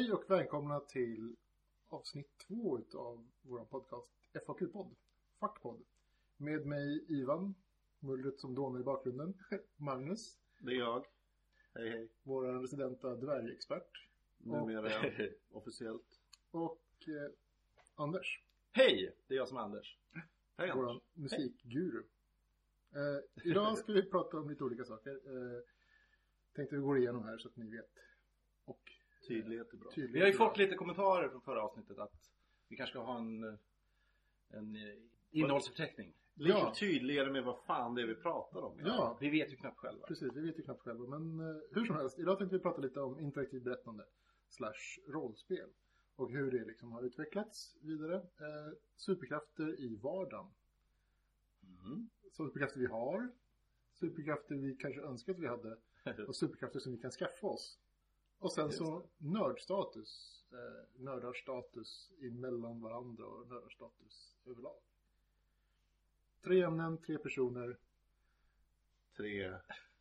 Hej och välkomna till avsnitt två av vår podcast FAQ-podd, Fackpodd. Med mig Ivan, mullret som dånar i bakgrunden, Magnus, Det är jag. Hej hej. vår residenta dvärgexpert Numera ja. officiellt. och eh, Anders, Hej! Det är jag som är Anders. Hej Anders. vår musikguru. Eh, idag ska vi prata om lite olika saker. Eh, tänkte vi går igenom här så att ni vet. Och Tydlighet är bra. tydligt. Vi har ju fått lite kommentarer från förra avsnittet att vi kanske ska ha en, en eh, innehållsförteckning. Lite Ja. tydligare med vad fan det är vi pratar om. Ja, Vi vet ju knappt själva. Precis, vi vet ju knappt själva. Men eh, hur som helst, idag tänkte vi prata lite om interaktivt berättande slash rollspel. Och hur det liksom har utvecklats vidare. Eh, superkrafter i vardagen. Mm. Superkrafter vi har. Superkrafter vi kanske önskar att vi hade. Och superkrafter som vi kan skaffa oss. Och sen så nördstatus. Eh, nördarstatus emellan varandra och nördarstatus överlag. Tre ämnen, tre personer, Tre,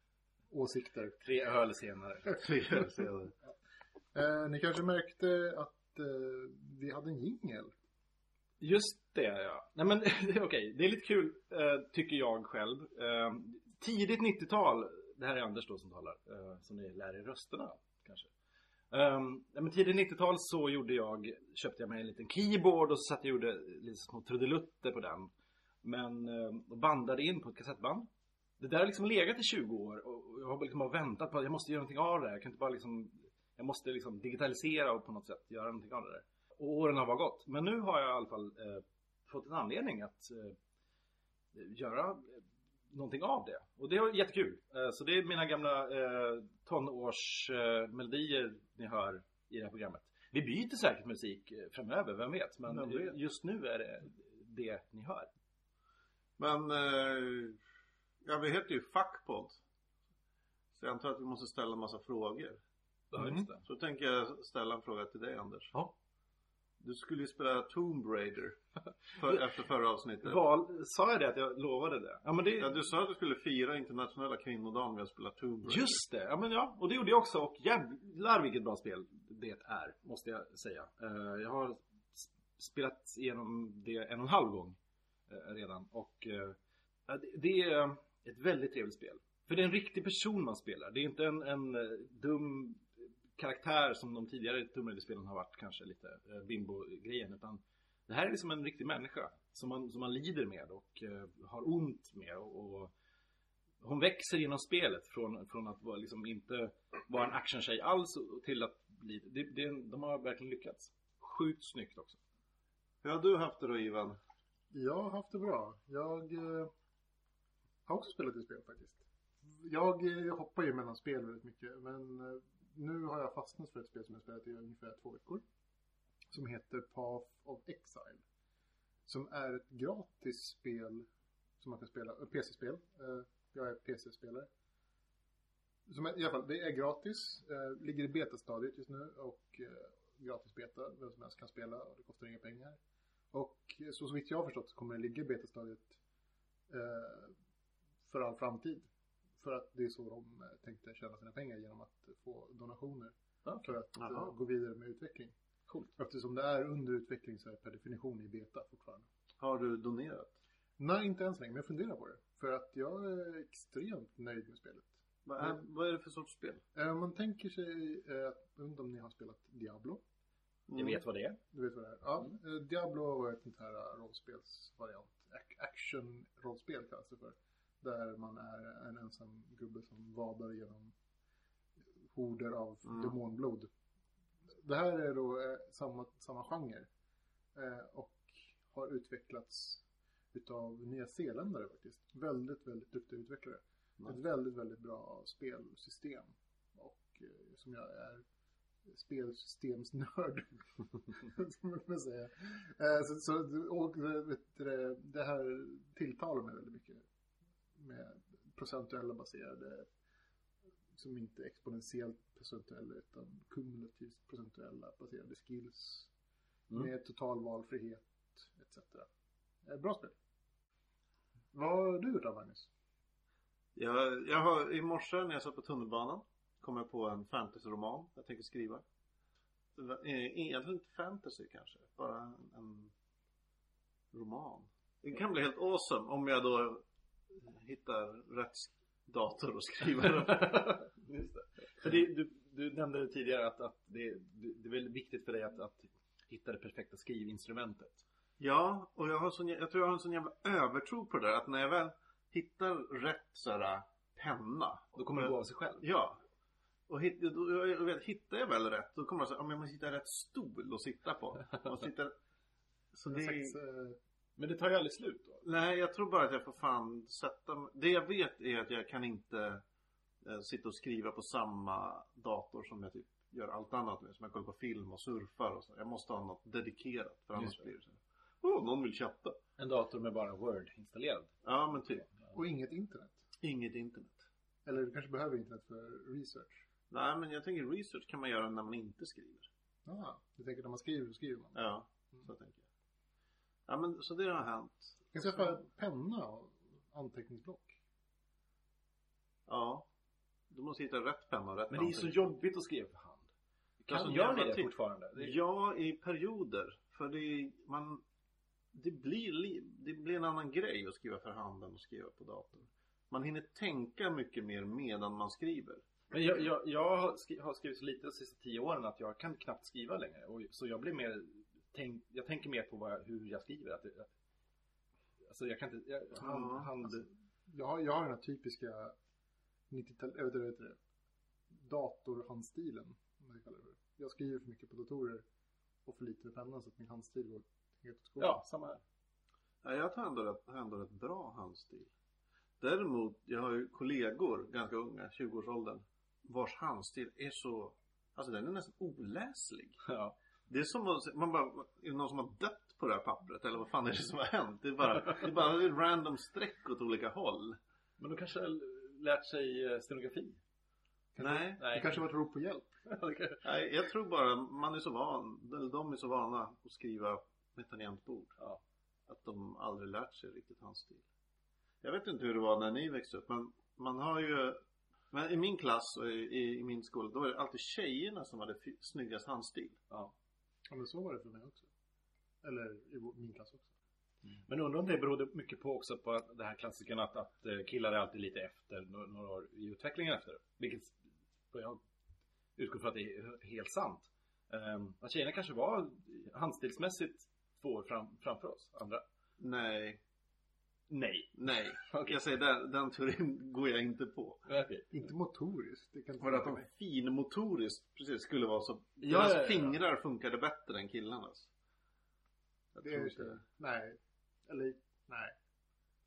åsikter. Tre öl senare. tre senare. Eh, ni kanske märkte att eh, vi hade en jingel. Just det ja. Nej men okej, det är lite kul eh, tycker jag själv. Eh, tidigt 90-tal, det här är Anders då som talar, eh, som ni lär er rösterna kanske. Um, men tidigt 90-tal så gjorde jag, köpte jag mig en liten keyboard och så satt jag och gjorde lite små trudelutter på den. Men um, och bandade in på ett kassettband. Det där har liksom legat i 20 år och jag har liksom bara väntat på att jag måste göra någonting av det här. Jag kan inte bara liksom, jag måste liksom digitalisera och på något sätt göra någonting av det där. Och åren har bara gått. Men nu har jag i alla fall eh, fått en anledning att eh, göra någonting av det. Och det är jättekul. Eh, så det är mina gamla eh, tonårsmelodier melodier ni hör i det här programmet. Vi byter säkert musik eh, framöver, vem vet? Men Vem vet? just nu är det det ni hör. Men, ja vi heter ju Fackpodd. Så jag antar att vi måste ställa en massa frågor. Det. Så tänker jag ställa en fråga till dig Anders. Ja. Du skulle ju spela Tomb Raider för, efter förra avsnittet. Val, sa jag det att jag lovade det? Ja men det Ja, du sa att du skulle fira internationella kvinnodagen med att spela Tomb Raider. Just det, ja men ja. Och det gjorde jag också och jävlar vilket bra spel det är, måste jag säga. Eh, jag har spelat igenom det en och en halv gång eh, redan och ja, det, det är ett väldigt trevligt spel. För det är en riktig person man spelar. Det är inte en, en dum karaktär som de tidigare Tomb Raider-spelen har varit kanske lite eh, bimbo-grejen utan det här är liksom en riktig människa som man, som man lider med och eh, har ont med och, och hon växer genom spelet från, från att vara liksom inte vara en actiontjej alls till att bli, det, det, de har verkligen lyckats. Sjukt snyggt också. Hur har du haft det då Ivan? Jag har haft det bra. Jag eh, har också spelat ett spel faktiskt. Jag eh, hoppar ju mellan spel väldigt mycket. Men eh, nu har jag fastnat för ett spel som jag spelat i ungefär två veckor. Som heter Path of Exile. Som är ett gratis spel som man kan spela, eh, PC-spel. Eh, jag är PC-spelare. Som är, I alla fall, det är gratis. Eh, ligger i betastadiet just nu och gratis beta. Vem som helst kan spela och det kostar inga pengar. Och så, så vitt jag har förstått så kommer det ligga i betastadiet för all framtid. För att det är så de eh, tänkte tjäna sina pengar genom att få donationer. Ja, För att eh, gå vidare med utveckling. Coolt. Eftersom det är under utveckling så är det per definition i beta fortfarande. Har du donerat? Nej, inte än så länge, men jag funderar på det. För att jag är extremt nöjd med spelet. Vad är, vad är det för sorts spel? Eh, man tänker sig, eh, jag vet inte om ni har spelat Diablo? Jag vet vad det är. Du vet vad det är? Ja, eh, Diablo var ett sånt här eh, rollspelsvariant. Ac- Action-rollspel kallas det för. Där man är en ensam gubbe som vadar genom horder av Mm. demonblod. Det här är då eh, samma, samma genre. Eh, och har utvecklats utav Nya Zeeländare faktiskt. Väldigt, väldigt duktiga utvecklare. Nice. Ett väldigt, väldigt bra spelsystem. Och eh, som jag är spelsystemsnörd. Som man kan säga. Eh, så, så, och vet du, det här tilltalar mig väldigt mycket. Med procentuella baserade. Som inte exponentiellt procentuella utan kumulativt procentuella baserade skills. Mm. Med total valfrihet etc. Eh, bra spel. Vad har du då Magnus? Jag, jag har, i morse när jag satt på tunnelbanan kom jag på en fantasyroman jag tänker skriva. eh, egentligen inte fantasy kanske. Bara en, en roman. Det kan bli helt awesome om jag då hittar rätt dator och skriver. Just det. För det, du, du nämnde tidigare att, att det, det det är väldigt viktigt för dig att, att hitta det perfekta skrivinstrumentet. Ja, och jag, har sån, jag tror jag har en sån jävla övertro på det där. Att när jag väl hittar rätt sådär penna. Då kommer det gå av sig själv. Ja. Och hit, då, jag vet, hittar jag väl rätt då kommer jag säga, om jag måste hitta rätt stol att sitta på. Jag måste hitta... Så det är... Men det tar ju aldrig slut då. Nej, jag tror bara att jag får fan sätta Det jag vet är att jag kan inte eh, sitta och skriva på samma dator som jag typ gör allt annat med. Som jag kollar på film och surfar och så. Jag måste ha något dedikerat för annars blir det så. här, Åh, någon vill chatta. En dator med bara Word installerad. Ja, men typ. och inget internet. Inget internet. Eller du kanske behöver internet för research. Nej, men jag tänker research kan man göra när man inte skriver. Ah, du tänker när man skriver, så skriver man. Ja, så tänker jag. Ja, men så det har hänt. Jag kan skaffa penna och anteckningsblock. Ja. Du måste hitta rätt penna och rätt Men det är så jobbigt att skriva för hand. Är Kan, så gör ni det tid. fortfarande? Det är, Ja, i perioder. För det, är- man, det, blir, li- det blir en annan grej att skriva för hand än att skriva på datorn. Man hinner tänka mycket mer medan man skriver. Men jag, jag, jag har skrivit så lite de sista tio åren att jag kan knappt skriva längre. Och, så jag blir mer, tänk, jag tänker mer på vad jag, hur jag skriver. Att, att, alltså jag kan inte, jag, hand, Ja, hand, alltså, Jag har, jag har den här typiska 90-tal, jag vet inte datorhandstilen. Om man kallar det för. Jag skriver för mycket på datorer och för lite med pennan så att min handstil går helt åt skogen. ja, samma här. Ja, jag tar ändå rätt, ändå rätt bra handstil. Däremot, jag har ju kollegor, ganska unga, 20-årsåldern, vars handstil är så, alltså den är nästan oläslig. Ja. Det är som att, man bara, är det någon som har dött på det här pappret? Eller vad fan är det som har hänt? Det är bara, det är bara ett random streck åt olika håll. Men de kanske har lärt sig eh, stenografi? Nej, Det kanske var ett rop på hjälp. Nej, jag tror bara man är så van, eller de är så vana att skriva med tangentbord. Ja. Att de aldrig lärt sig riktigt handstil. Jag vet inte hur det var när ni växte upp, men man har ju men i min klass och i, i, min skola, då var det alltid tjejerna som hade snyggast handstil. ja. Ja men så var det för mig också. Eller i min klass också. Men undrar om det berodde mycket på också på att det här klassiken att, att eh, killar är alltid lite efter några, några år i utvecklingen efter. Vilket jag utgår från att det är helt sant. Um, att tjejerna kanske var handstilsmässigt två år fram, framför oss. Andra? Nej, Nej. nej. Okej. Jag säger den, den teorin går jag inte på. Okej. Inte motoriskt. Det kan inte För att de finmotoriskt precis skulle vara så. Ja, deras ja, ja. fingrar funkade bättre än killarnas. Jag Det är tror inte. Nej. Eller nej.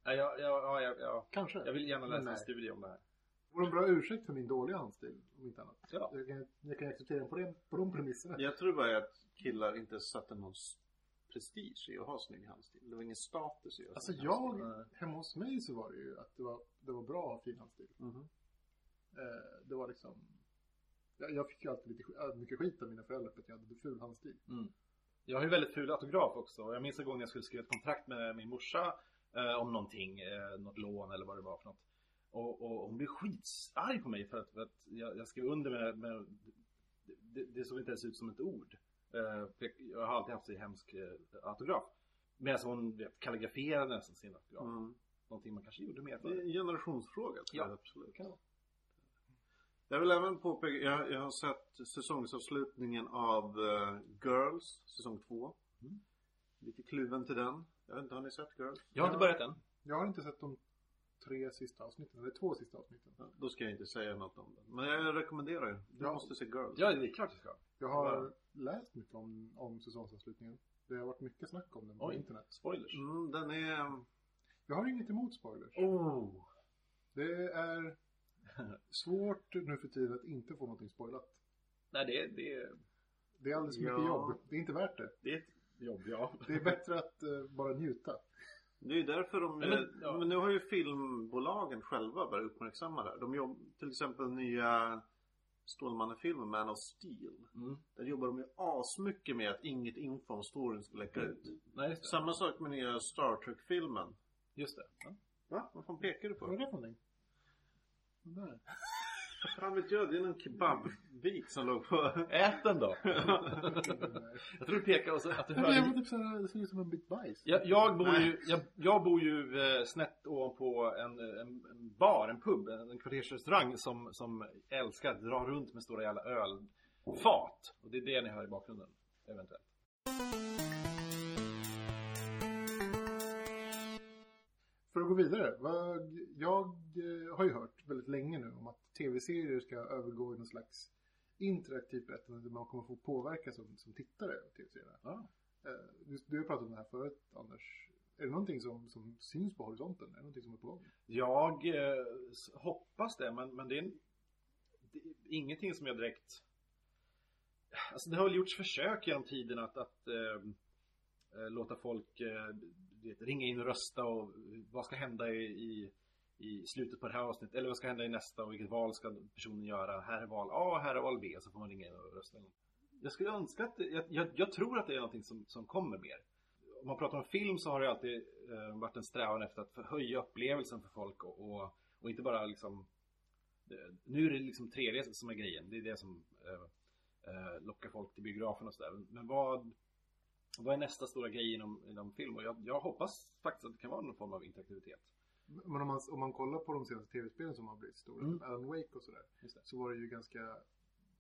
Ja, ja, ja, ja, ja. Kanske. Jag vill gärna läsa en studie om det här. Det vore en bra ursäkt för min dåliga handstil. Om inte annat. Ja. Jag, kan, jag kan acceptera den på, den, på de premisserna. Jag tror bara att killar inte satte någon prestige i att ha snygg handstil. Det var ingen status i att Alltså jag, Nej. hemma hos mig så var det ju att det var, det var bra att ha fin handstil. handstil. Mhm. Eh, det var liksom jag, jag fick ju alltid lite äh, mycket skit av mina föräldrar för att jag hade ful handstil. Mm. Jag har ju väldigt ful autograf också. Jag minns en gång när jag skulle skriva ett kontrakt med min morsa eh, om någonting, eh, något lån eller vad det var för något. Och, och hon blev skitsarg på mig för att, för att jag, jag skrev under med, med det, det såg inte ens ut som ett ord. Eh, för jag, har alltid haft så hemsk eh, autograf. Medan hon vet, kalligraferade nästan sin autograf. Mm. Någonting man kanske gjorde mer Det är för. en generationsfråga tror Ja. jag absolut. Kan det vara. Jag vill även påpeka, jag, jag har sett säsongsavslutningen av eh, Girls, säsong två. Mm. Lite kluven till den. Jag vet inte, har ni sett Girls? Jag har inte börjat än. Jag har inte sett de tre sista avsnitten, eller två sista avsnitten. Ja, Då ska jag inte säga något om den. Men jag rekommenderar ju. Du Ja. måste se Girls. Ja, det är klart jag ska. Jag har läst mycket om, om säsongsavslutningen. Det har varit mycket snack om den på Oj. internet. Spoilers. Mm, den är... Jag har inget emot spoilers. Oh. Det är svårt nu för tiden att inte få någonting spoilat. Nej, det, det, Det är alldeles för Ja. mycket jobb. Det är inte värt det. det är ett jobb, ja. Det är bättre att eh, bara njuta. Det är ju därför de... Men, Men, ja. men nu har ju filmbolagen själva börjat uppmärksamma det här. De jobb, till exempel nya Stålmannen-filmen Man of Steel. Mm. Där jobbar de ju asmycket med att inget info om storyn ska läcka ut. Nej, just det. Samma sak med nya Star Trek-filmen. Just det. Ja. Va? Vad fan pekar du Vad är på? det för någonting? Där. Fan vet jag, det är någon kebabbit som låg på... Ät den då! jag tror du pekar och så att du Men det typ såhär, det såg ut som en bit bajs. Jag, jag bor ju, jag, jag bor ju snett ovanpå en, en, en bar, en pub, en, en kvartersrestaurang som, som älskar att dra runt med stora jävla ölfat. Och det är det ni hör i bakgrunden, eventuellt. För att gå vidare. Jag eh, har ju hört väldigt länge nu om att tv-serier ska övergå i någon slags interaktivt berättande där man kommer få påverka som, som tittare av tv-serierna. Ja. Eh, Du, du har pratat om det här förut, Anders. Är det någonting som, som syns på horisonten? Är det någonting som är på gång? Jag eh, hoppas det, men, men det, är en, det är ingenting som jag direkt... Alltså det har väl gjorts försök genom tiden att, att eh, eh, låta folk eh, vet, ringa in och rösta och vad ska hända i, i, i slutet på det här avsnittet eller vad ska hända i nästa och vilket val ska personen göra. Här är val A, här är val B, så får man ringa in och rösta. Jag skulle önska att jag, jag, jag tror att det är någonting som, som kommer mer. Om man pratar om film så har det alltid eh, varit en strävan efter att höja upplevelsen för folk och, och, och inte bara liksom Nu är det liksom 3D som är grejen. Det är det som eh, eh, lockar folk till biografen och sådär. Men vad vad är nästa stora grej inom, inom film? Och jag, jag hoppas faktiskt att det kan vara någon form av interaktivitet. Men om man, om man kollar på de senaste tv-spelen som har blivit stora, Mm. Alan Wake och sådär, så var det ju ganska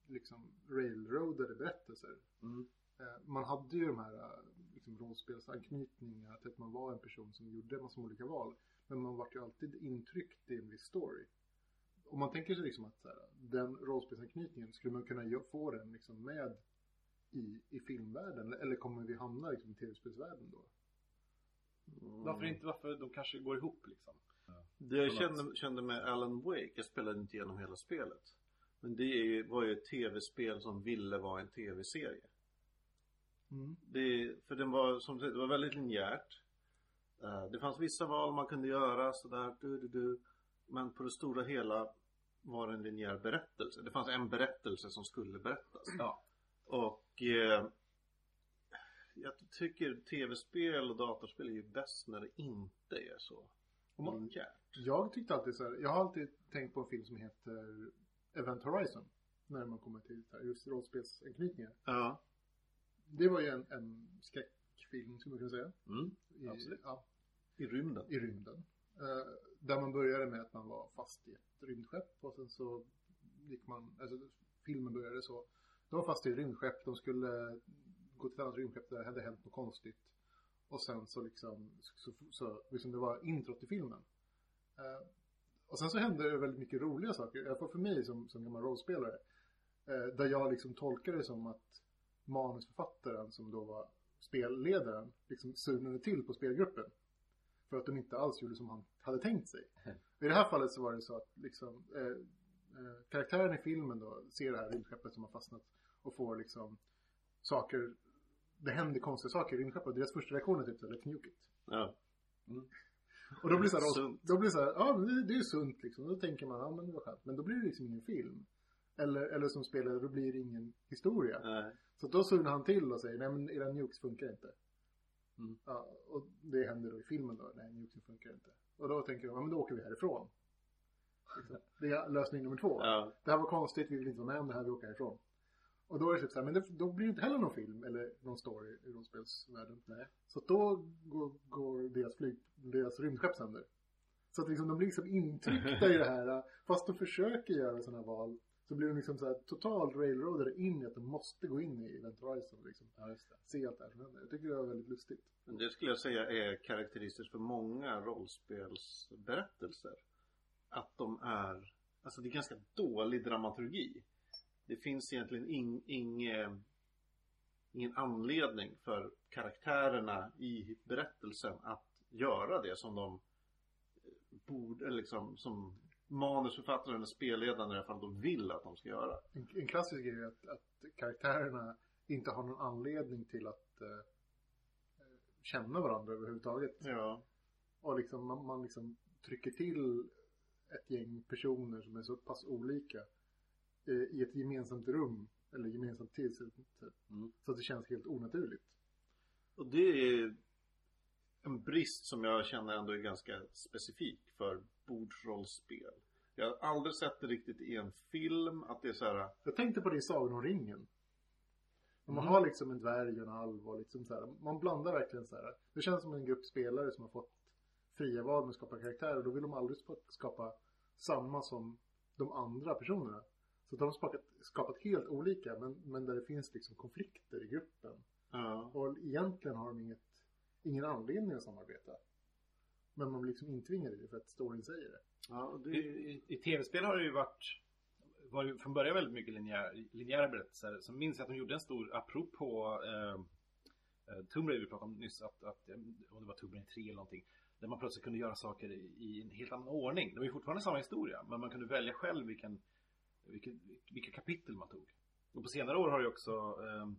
liksom railroadade berättelser. Mm. Eh, Man hade ju de här liksom, rollspelsanknytningarna till att man var en person som gjorde en massa olika val. Men man var ju alltid intryckt i en viss story. Om man tänker sig liksom att så här, den rollspelsanknytningen, skulle man kunna få den liksom med i, i filmvärlden? Eller kommer vi hamna liksom i tv-spelsvärlden då? Varför inte? Varför de kanske går ihop liksom? Det jag kände, kände med Alan Wake, jag spelade inte igenom hela spelet. Men det är- var ju ett tv-spel som ville vara en tv-serie. Mm. Det, för den var, som sagt, det var väldigt linjärt. Eh, det fanns vissa val man kunde göra sådär, du, du, du. Men på det stora hela var det en linjär berättelse. Det fanns en berättelse som skulle berättas. Ja. Och eh, jag tycker tv-spel och datorspel är ju bäst när det inte är så linjärt. Jag tyckte alltid så här, jag har alltid tänkt på en film som heter Event Horizon. När man kommer till här, just rollspelsanknytningar. Ja. Det var ju en, en skräckfilm skulle man kunna säga. Mm. I, Absolut. Ja, I rymden. i rymden. Eh, där man började med att man var fast i ett rymdskepp och sen så gick man, alltså filmen började så. De var fast i ett rymdskepp, de skulle gå till ett annat rymdskepp där det hade hänt något konstigt. Och sen så liksom, så, så, liksom det var introt i filmen. Eh, och sen så hände det väldigt mycket roliga saker, i alla fall för mig som, som gammal rollspelare. Eh, där jag liksom tolkade det som att manusförfattaren som då var spelledaren liksom surnade till på spelgruppen. För att de inte alls gjorde som han hade tänkt sig. I det här fallet så var det så att liksom eh, eh, karaktären i filmen då ser det här rymdskeppet som har fastnat och får liksom saker det händer konstiga saker i rymdskeppet deras första reaktion är typ såhär, let's nuke it. Ja. Och då blir det så här, då blir så här, ja det, det är ju sunt liksom. Då tänker man, ja men det var skönt. Men då blir det liksom ingen film. Eller, eller som spelare, då blir det ingen historia. Nej. Så då surnar han till och säger, nej men era nukes funkar inte. Mm. Ja, och det händer då i filmen då, nej nukesen funkar inte. Och då tänker de, ja men då åker vi härifrån. Liksom. Det är lösning nummer två. Ja. Det här var konstigt, vi vill inte vara med om det här, vi åker härifrån. Och då är det typ så här, men det, då blir det inte heller någon film eller någon story i rollspelsvärlden. Nej. Så då går, går deras, flyg, deras rymdskepp sönder. Så att liksom, de blir liksom intryckta i det här. Fast de försöker göra sådana val. Så blir de liksom så här totalt railroadade in i att de måste gå in i Event Horizon och liksom Ja, just det. se allt det här som händer. Jag tycker det var väldigt lustigt. Men det skulle jag säga är karaktäristiskt för många rollspelsberättelser. Att de är, alltså det är ganska dålig dramaturgi. Det finns egentligen ing, inge, ingen anledning för karaktärerna i berättelsen att göra det som de borde, eller liksom som manusförfattaren eller spelledaren i alla fall de vill att de ska göra. En, en klassisk grej är att, att karaktärerna inte har någon anledning till att eh, eh, känna varandra överhuvudtaget. Ja. Och liksom, man, man liksom trycker till ett gäng personer som är så pass olika eh, i ett gemensamt rum eller gemensamt tidsrum. Mm. Så att det känns helt onaturligt. Och det är en brist som jag känner ändå är ganska specifik för bordsrollspel. Jag har aldrig sett det riktigt i en film att det är så här. Jag tänkte på det i Sagan om ringen. Man Mm. har liksom en dvärg och en alv och liksom så här. Man blandar verkligen så här. Det känns som en grupp spelare som har fått fria val med att skapa karaktärer. Då vill de aldrig skapa samma som de andra personerna. Så de har skapat, skapat helt olika men, men där det finns liksom konflikter i gruppen. Ja. Och egentligen har de inget, ingen anledning att samarbeta. Men man blir liksom intvingad i det för att storyn säger det. ja det, i, I tv-spel har det ju varit var ju från början väldigt mycket linjär, linjära berättelser. Så minns jag att de gjorde en stor, apropå eh, eh, Tomb Raider vi pratade om nyss, att, att eh, om det var Tomb Raider 3 eller någonting. Där man plötsligt kunde göra saker i, i en helt annan ordning. Det var ju fortfarande samma historia, men man kunde välja själv vilken, vilken, vilka kapitel man tog. Och på senare år har ju också eh,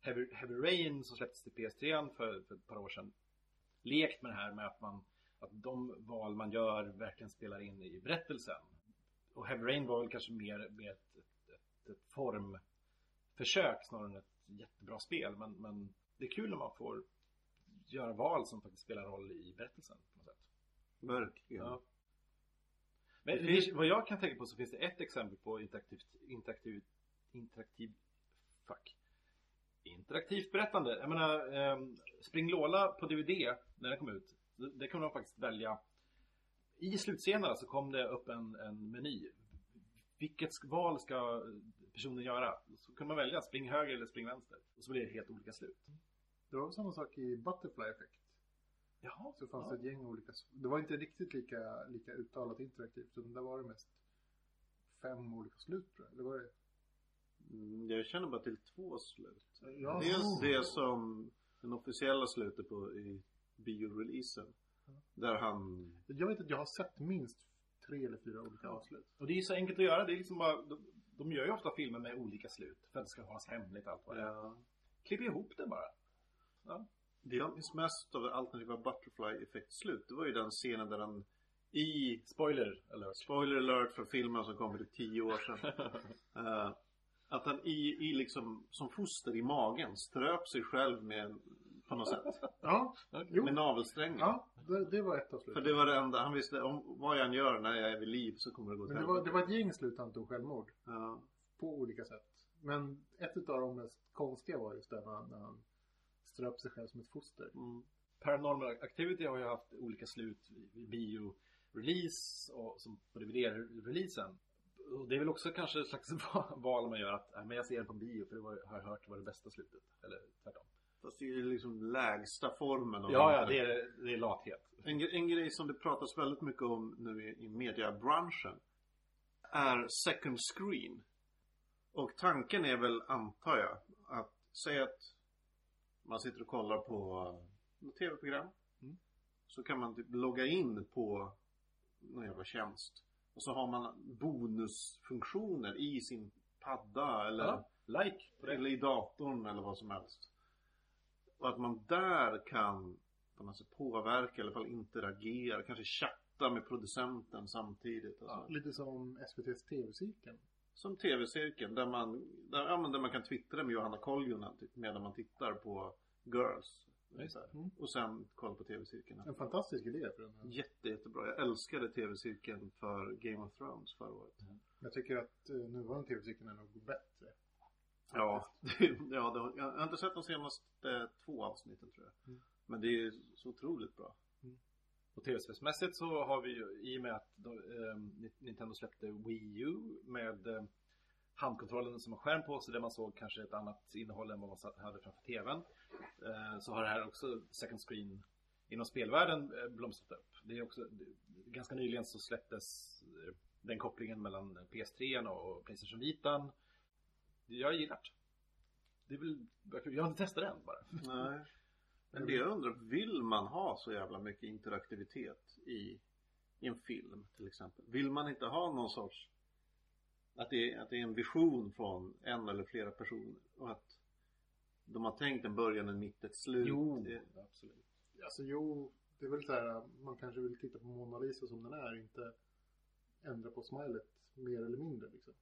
Heavy, Heavy Rain som släpptes till PS3 för, för ett par år sedan lekt med det här med att man att de val man gör verkligen spelar in i berättelsen. Och Heavy Rain var väl kanske mer, mer ett, ett, ett, ett formförsök snarare än ett jättebra spel. Men, men det är kul när man får göra val som faktiskt spelar roll i berättelsen. På något sätt. verkligen. Ja. Men finns, vad jag kan tänka på så finns det ett exempel på interaktivt, interaktiv, interaktiv, fuck. Interaktivt berättande. Jag menar, eh, Spring Lola på DVD, när den kom ut, det, kunde man faktiskt välja. I slutscenerna så kom det upp en, en meny. Vilket val ska personen göra? Så kunde man välja spring höger eller spring vänster. Och så blev det helt olika slut. Det var samma sak i Butterfly Effect. Jaha, Så fanns ja. det ett gäng olika. Det var inte riktigt lika, lika uttalat interaktivt. Utan där var det mest fem olika slut tror jag. Eller var det? Mm, Jag känner bara till två slut. Ja. Dels det som den officiella slutet på i bioreleasen. Där han... Jag vet att jag har sett minst tre eller fyra olika avslut. Och det är ju så enkelt att göra. Det är liksom bara, de, de gör ju ofta filmer med olika slut. För att det ska hållas hemligt allt vad det är. Ja. Klipp ihop det bara. Ja. Det jag minns mest av alternativa Butterfly effektslut det var ju den scenen där han i Spoiler alert. Spoiler alert för filmen som kom för tio år sedan. Eh, att han i, i liksom, som foster i magen ströp sig själv med, på något sätt. Ja, jo. Med navelsträngen. Ja, det, det var ett För avslut. det var det enda, han visste om vad jag än gör när jag är vid liv så kommer det gå Men till det var, det var ett gäng slut han tog självmord. Ja. På olika sätt. Men ett av de mest konstiga var just det när han, när han ströp sig själv som ett foster. Mm. Paranormal Activity har ju haft olika slut i bio-release och som på DVD-releasen. Och det är väl också kanske ett slags val man gör att äh, men jag ser den på bio för det var, har jag hört var det bästa slutet. Eller tvärtom. Fast det är ju liksom lägsta formen av Ja, ja, det är, det är lathet. En, en grej som det pratas väldigt mycket om nu i, i mediabranschen är second screen. Och tanken är väl, antar jag, att säga att man sitter och kollar på något tv-program. Mm. Så kan man typ logga in på någon jävla tjänst. Och så har man bonusfunktioner i sin padda eller, Ja, like eller i datorn eller vad som helst. Och att man där kan på något sätt påverka, eller i alla fall interagera, kanske chatta med producenten samtidigt. Ja. Lite som SVT's TV-cirkeln. Som tv-cirkeln där man, där, ja, men där man kan twittra med Johanna Koljonen typ, medan man tittar på Girls. Mm. Och sen kolla på tv-cirkeln. En fantastisk idé för den här. Jätte, jättebra. Jag älskade tv-cirkeln för Game of Thrones förra året. Jag tycker att eh, nuvarande TV-cirkeln är nog bättre. Ja, det, ja det, jag har inte sett de senaste två avsnitten tror jag. Mm. Men det är så otroligt bra. Och tv-spelsmässigt så har vi ju, i och med att de, eh, Nintendo släppte Wii U med eh, handkontrollen som har skärm på sig där man såg kanske ett annat innehåll än vad man hade framför TVn. Eh, så har det här också second screen inom spelvärlden eh, blomstrat upp. Det är också, det, ganska nyligen så släpptes eh, den kopplingen mellan PS3 och Playstation Vitan. Jag gillar det. Det är väl, jag har inte testat den bara. Nej. Men det jag undrar, vill man ha så jävla mycket interaktivitet i, i en film till exempel? Vill man inte ha någon sorts att det, är, att det är en vision från en eller flera personer och att de har tänkt en början, en mitt, ett slut. Jo, Det, absolut. Alltså jo, det är väl så här, man kanske vill titta på Mona Lisa som den är, inte ändra på smilet mer eller mindre liksom.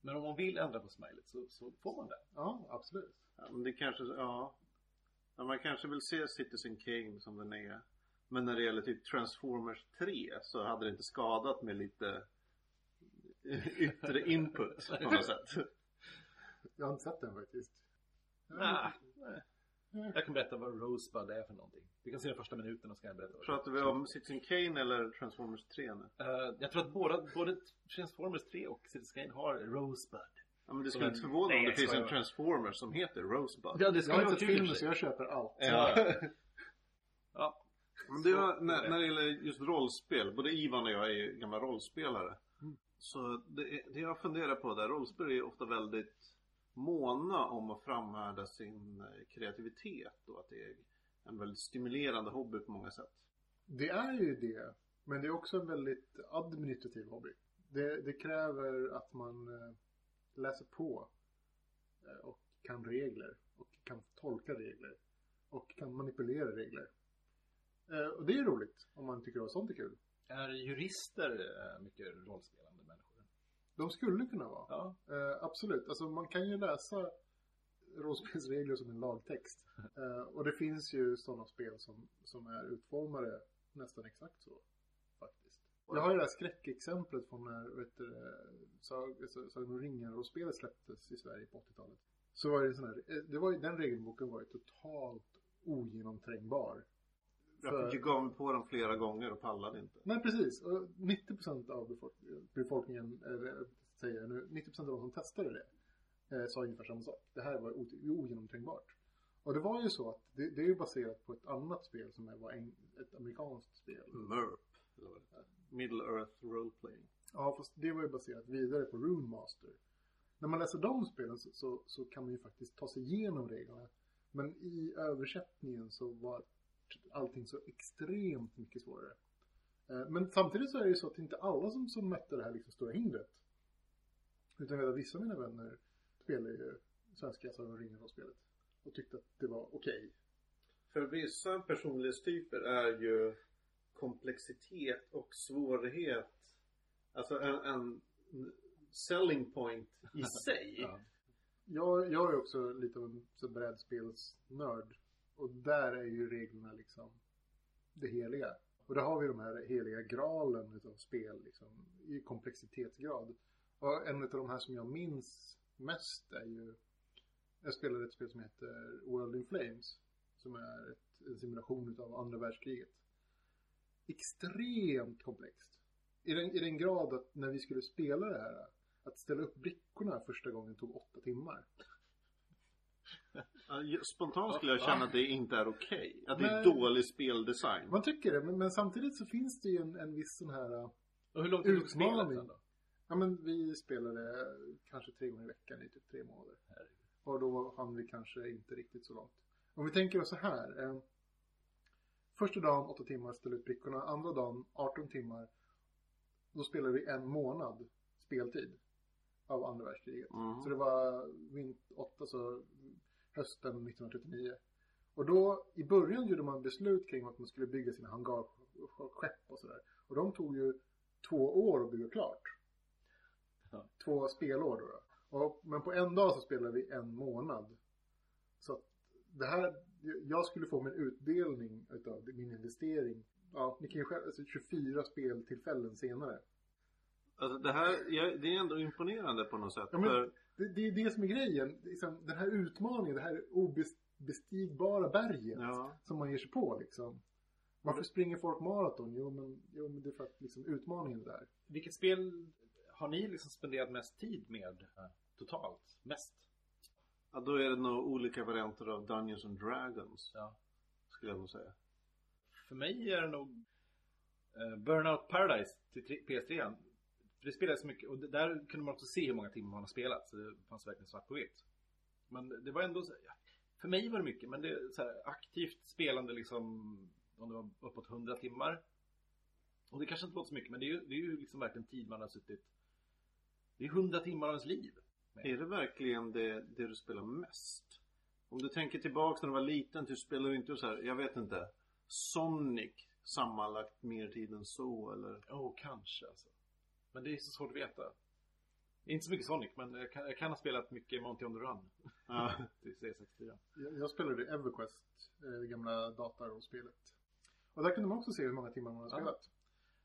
Men om man vill ändra på smilet så, så får man det. Ja, absolut. ja, men det kanske, ja. Ja. Man kanske vill se Citizen Kane som den är. Men när det gäller typ Transformers 3 så hade det inte skadat med lite yttre input på något sätt. Jag har inte sett den faktiskt. Ah, nej. Jag kan berätta vad Rosebud är för någonting. Vi kan se den första minuten och så kan jag berätta vad. Pratar vi om Citizen Kane eller Transformers 3 nu? Eh, jag tror att båda, både Transformers 3 och Citizen Kane har Rosebud. Ja, men det skulle inte förvåna om det jag finns en skojar. Transformers som heter Rosebud. Ja, det Jag ska har vara inte filmen så jag köper allt. Ja. ja. Men det var, när, när det gäller just rollspel, både Ivan och jag är ju gamla rollspelare. Mm. Så det, det jag funderar på där, rollspel är ju ofta väldigt måna om att framhärda sin eh, kreativitet och att det är en väldigt stimulerande hobby på många sätt. Det är ju det. Men det är också en väldigt administrativ hobby. Det, det kräver att man eh, läser på eh, och kan regler och kan tolka regler och kan manipulera regler. Eh, och det är roligt om man tycker att sånt är kul. Är jurister eh, mycket rollspelande människor? De skulle kunna vara. Ja. Absolut. Alltså man kan ju läsa rollspelsregler som en lagtext. Och det finns ju sådana spel som, som är utformade nästan exakt så. Jag har ju det här skräckexemplet från när du, alltså, Sagan om ringen och spelet släpptes i Sverige på 80-talet. Så var det sån här, eh, det var den regelboken var ju totalt ogenomträngbar. Jag För- fick gav mig på dem flera gånger och pallade inte. Nej precis, och 90% av befolk- befolkningen, eller säger jag nu, 90% av de som testade det eh, sa ungefär samma sak. Det här var ogenomträngbart. Och det var ju så att det, det är ju baserat på ett annat spel som var en, ett amerikanskt spel. MERP, Middle Earth Role Playing. Ja, fast det var ju baserat vidare på Rune Master. När man läser de spelen så, så, så kan man ju faktiskt ta sig igenom reglerna. Men i översättningen så var allting så extremt mycket svårare. Eh, Men samtidigt så är det ju så att det inte alla som, som mötte det här liksom stora hindret. Utan jag vet att vissa av mina vänner spelar ju svenska Sagan om ringen-spelet. Och tyckte att det var okej. För vissa personlighetstyper är ju komplexitet och svårighet alltså en, en selling point i sig. Ja. Jag, jag är också lite av en brädspelsnörd. Och där är ju reglerna liksom det heliga. Och där har vi de här heliga gralen utav spel liksom, i komplexitetsgrad. Och en av de här som jag minns mest är ju jag spelade ett spel som heter World in Flames. Som är ett, en simulation utav andra världskriget. Extremt komplext. I den, I den grad att när vi skulle spela det här att ställa upp brickorna första gången tog åtta timmar. Spontant skulle jag känna att det inte är okej. Att det är Nej. dålig speldesign. Man tycker det, men, men samtidigt så finns det ju en, en viss sån här... Och hur långt tog spelet sen då? Ja men vi spelade kanske tre gånger i veckan i typ tre månader. Herregud. Och då hann vi kanske inte riktigt så långt. Om vi tänker oss så här. Eh, första dagen 8 timmar, ställa ut brickorna. Andra dagen 18 timmar. Då spelade vi en månad speltid. Av andra världskriget. Mm. Så det var vint 8, så hösten 1939. Och då i början gjorde man beslut kring att man skulle bygga sina hangarskepp och sådär. Och de tog ju två år att bygga klart. Ja. Två spelår då. då. Och, men på en dag så spelade vi en månad. Så att det här, jag skulle få min utdelning utav min investering. Ja, ni kan ju själv, alltså 24 speltillfällen senare. Alltså det här, det är ändå imponerande på något sätt. Ja, men- För Det, det är det som är grejen. Liksom, den här utmaningen, det här obestigbara berget Ja. som man ger sig på liksom. Varför springer folk maraton? Jo men, jo, men det är för att liksom, utmaningen är där. Vilket spel har ni liksom spenderat mest tid med eh, totalt? Mest? Ja, då är det nog olika varianter av Dungeons and Dragons. Ja. Skulle jag nog säga. För mig är det nog eh, Burnout Paradise till tre- PS3. För det spelades mycket och där kunde man också se hur många timmar man har spelat. Så det fanns verkligen svart på vitt. Men det var ändå så, ja, För mig var det mycket men det är så här, aktivt spelande liksom om det var uppåt 100 timmar. Och det kanske inte låter så mycket men det är ju, det är ju liksom verkligen tid man har suttit Det är 100 timmar av ens liv. Är det verkligen det, det du spelar mest? Om du tänker tillbaks när du var liten, du spelar du inte så här, jag vet inte, Sonic sammanlagt mer tid än så eller? Åh, oh, kanske alltså. Men det är så svårt att veta. Inte så mycket Sonic, men jag kan, jag kan ha spelat mycket Monty on the Run. Ja. till C64. Jag, jag spelade Everquest, eh, det gamla datarrollspelet. Och där kunde man också se hur många timmar man har Ja. spelat.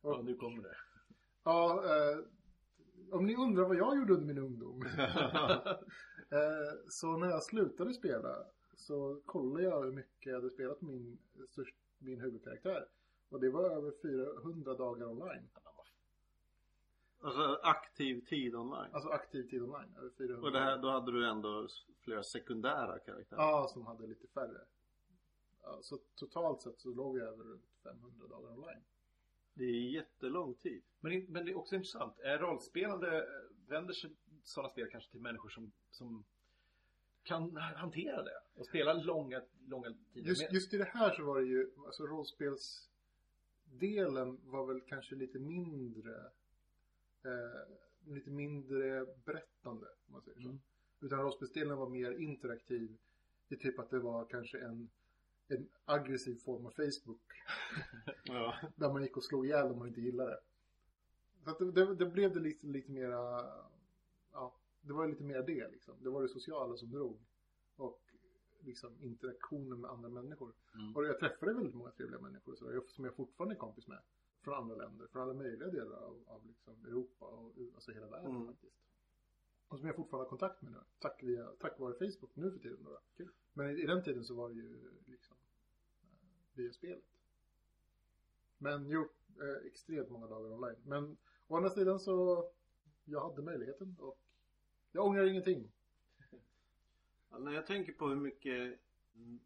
Ja, Och, nu kommer det. ja, eh, om ni undrar vad jag gjorde under min ungdom. eh, så när jag slutade spela så kollade jag hur mycket jag hade spelat min, störst, min huvudkaraktär. Och det var över 400 dagar online. Alltså aktiv tid online. Alltså aktiv tid online. Över 400 Och det här, då hade du ändå flera sekundära karaktärer. Ja, som hade lite färre. Ja, så totalt sett så låg jag över runt 500 dagar online. Det är jättelång tid. Men, det- men det är också intressant. Är rollspelande, eh, vänder sig sådana spel kanske till människor som, som kan hantera det? Och spela långa, långa tider Just, med? just i det här så var det ju, alltså rollspelsdelen var väl kanske lite mindre eh, lite mindre berättande om man säger så. Mm. Utan rollspelsdelen var mer interaktiv i typ att det var kanske en, en aggressiv form av Facebook Ja. där man gick och slog ihjäl om man inte gillade det. Så att det, det, det blev det lite, lite mera, ja, det var lite mer det liksom. Det var det sociala som drog. Och liksom interaktionen med andra människor. Mm. Och jag träffade väldigt många trevliga människor så där, som jag fortfarande är kompis med. Från andra länder, från alla möjliga delar av, av liksom Europa och alltså hela världen Mm. faktiskt. Och som jag fortfarande har kontakt med nu. Tack, via, tack vare Facebook nu för tiden. Då. Kul. Men i, i den tiden så var det ju via spelet. Men jo, eh, extremt många dagar online. Men å andra sidan så, jag hade möjligheten och jag ångrar ingenting. Ja, När jag tänker på hur mycket mm,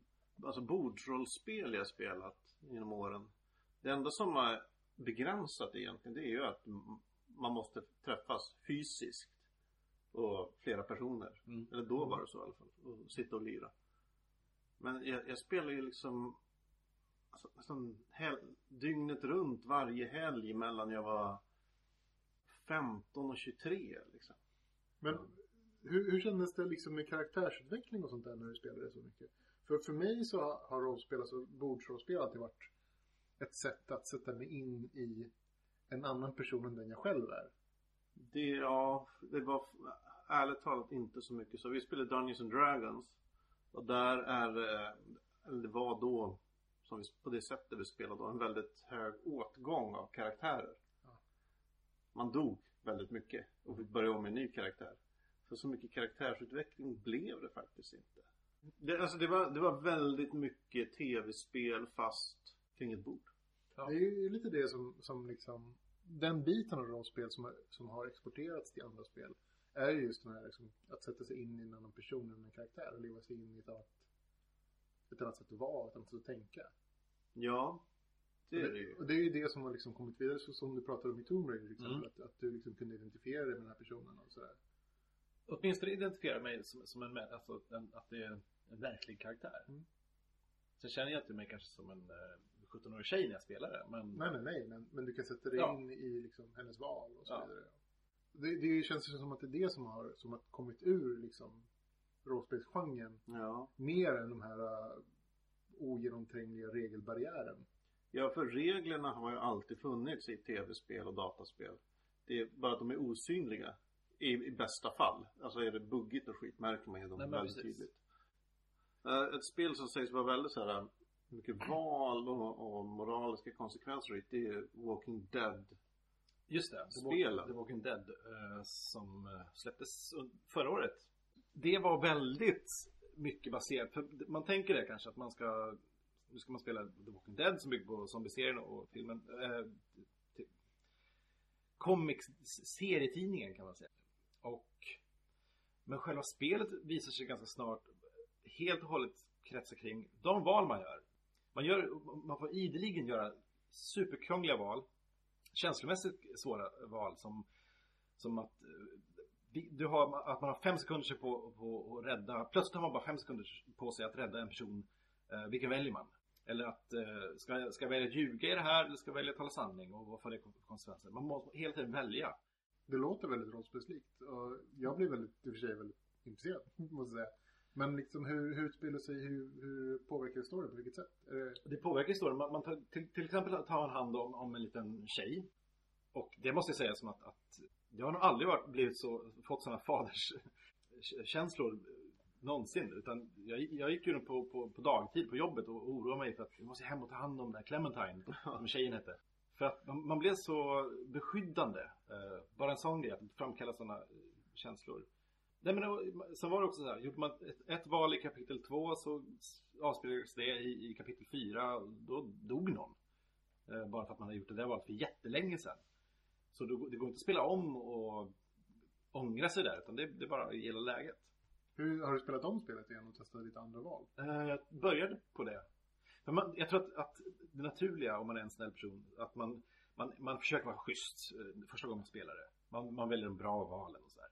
alltså bordsrollspel jag spelat genom åren. Det enda som är begränsat egentligen det är ju att man måste träffas fysiskt. Och flera personer. Mm. Eller då var det så i alla fall. Och sitta och lira. Men jag, jag spelar ju liksom alltså, nästan hel, dygnet runt varje helg mellan jag var 15 och 23 liksom. Men hur, hur kändes det liksom med karaktärsutveckling och sånt där när du spelade så mycket? För för mig så har rollspel, alltså bordsrollspel alltid varit ett sätt att sätta mig in i en annan person än den jag själv är. Det, ja, det var ärligt talat inte så mycket så. Vi spelade Dungeons and Dragons. Och där är, eh, eller det var då, som vi, på det sättet vi spelade då, en väldigt hög åtgång av karaktärer. Ja. Man dog väldigt mycket och fick börja om med en ny karaktär. Så så mycket karaktärsutveckling blev det faktiskt inte. Det, alltså det var, det var väldigt mycket tv-spel fast kring ett bord. Ja. Det är ju lite det som, som liksom, den biten av rollspel som har, som har exporterats till andra spel är ju just den här liksom, att sätta sig in i en annan person, en annan karaktär och leva sig in i ett annat, ett annat sätt att vara, ett annat sätt att tänka. Ja, det är det ju. och det är ju det som har liksom kommit vidare, så som du pratade om i Tomb Raider till exempel, Mm. att, att du liksom kunde identifiera dig med den här personen och sådär. Åtminstone identifiera mig som, som en, alltså, en, att det är en verklig karaktär. Mm. Sen känner jag inte mig kanske som en eh, 17-årig tjej när jag spelar det. Men Nej, nej, nej, men, men du kan sätta dig Ja. in i liksom hennes val och så Ja. vidare. Det, det känns ju som att det är det som har, som har kommit ur liksom rollspelsgenren Ja. mer än de här uh, ogenomträngliga regelbarriären. Ja, för reglerna har ju alltid funnits i tv-spel och dataspel. Det är bara att de är osynliga. I, i bästa fall. Alltså är det buggigt och skit märker man ju dem Nej, väldigt precis. tydligt. Eh, Ett spel som sägs vara väldigt så här mycket val och, och moraliska konsekvenser det är Walking Dead. Just det, Spelen. The Walking Dead som släpptes förra året. Det var väldigt mycket baserat, för man tänker det kanske att man ska nu ska man spela The Walking Dead som bygger på zombieserien och filmen. Eh, typ comics, serietidningen kan man säga. Och men själva spelet visar sig ganska snart helt och hållet kretsa kring de val man gör. Man, gör, man får ideligen göra superkrångliga val känslomässigt svåra val som, som att eh, du har, att man har fem sekunder på, på att rädda, plötsligt har man bara fem sekunder på sig att rädda en person. Eh, vilken väljer man? Eller att, eh, ska, ska jag välja att ljuga i det här eller ska jag välja att tala sanning? Och vad får det konsekvenser? Man måste hela tiden välja. Det låter väldigt rollspelslikt och jag blir väldigt, i och för sig väldigt intresserad, måste jag säga. Men liksom hur, hur utspelar sig, hur, hur påverkar det storyn, på vilket sätt? Det, Det påverkar historien. Man, man tar, till, till exempel tar man hand om, om en liten tjej. Och det måste jag säga som att, att jag har nog aldrig varit, blivit så, fått sådana faderskänslor någonsin. Utan jag, jag gick ju på, på, på dagtid på jobbet och oroade mig för att jag måste hem och ta hand om den här Clementine, som tjejen hette. För att man, man blev så beskyddande. Eh, bara en sån grej, att framkalla sådana känslor. Nej men det- sen var det också så här, gjorde man ett, ett val i kapitel 2 så avspelades det i, i kapitel 4, då dog någon. Eh, bara för att man hade gjort det där valet för jättelänge sedan. Så det går inte att spela om och ångra sig där, utan det, det är bara gälla läget. Hur, har du spelat om spelet igen och testat lite andra val? Eh, Jag började på det. För man, jag tror att, att det naturliga om man är en snäll person, att man, man, man försöker vara schysst eh, första gången man spelar det. Man, man väljer de bra valen och så här.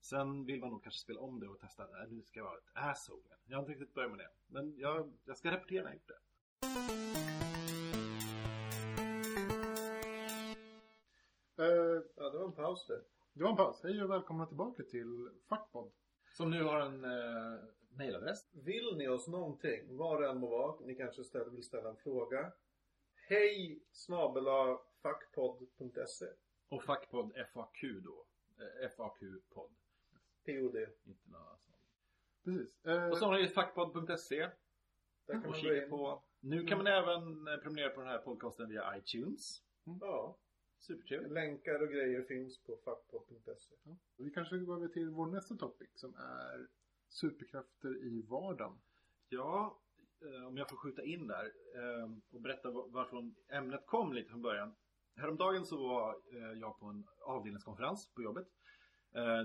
Sen vill man nog kanske spela om det och testa, nej nu ska jag vara ett asshole. Jag har inte riktigt börjat med det. Men jag, jag ska rapportera när jag gjort det. Paus där. det var en paus. Hej och välkomna tillbaka till Fackpodd. Som nu har en uh, mailadress. Vill ni oss någonting, vad det än må vara, ni kanske ställer, vill ställa en fråga. Hej snabela fackpodd.se Och fackpodd FAQ då. Eh, FAQ-podd. POD. Inte något sånt. Precis. Eh, Och så har ni fackpodd.se. Där kan Och man gå kika in. på. Nu kan man även eh, prenumerera på den här podcasten via iTunes. Ja, Supertrevligt. länkar och grejer finns på fackpodd.se. ja. Vi kanske går över till vår nästa topic som är superkrafter i vardagen. Ja, eh, om jag får skjuta in där eh, och berätta va- varifrån ämnet kom lite från början. Häromdagen så var eh, jag på en avdelningskonferens på jobbet.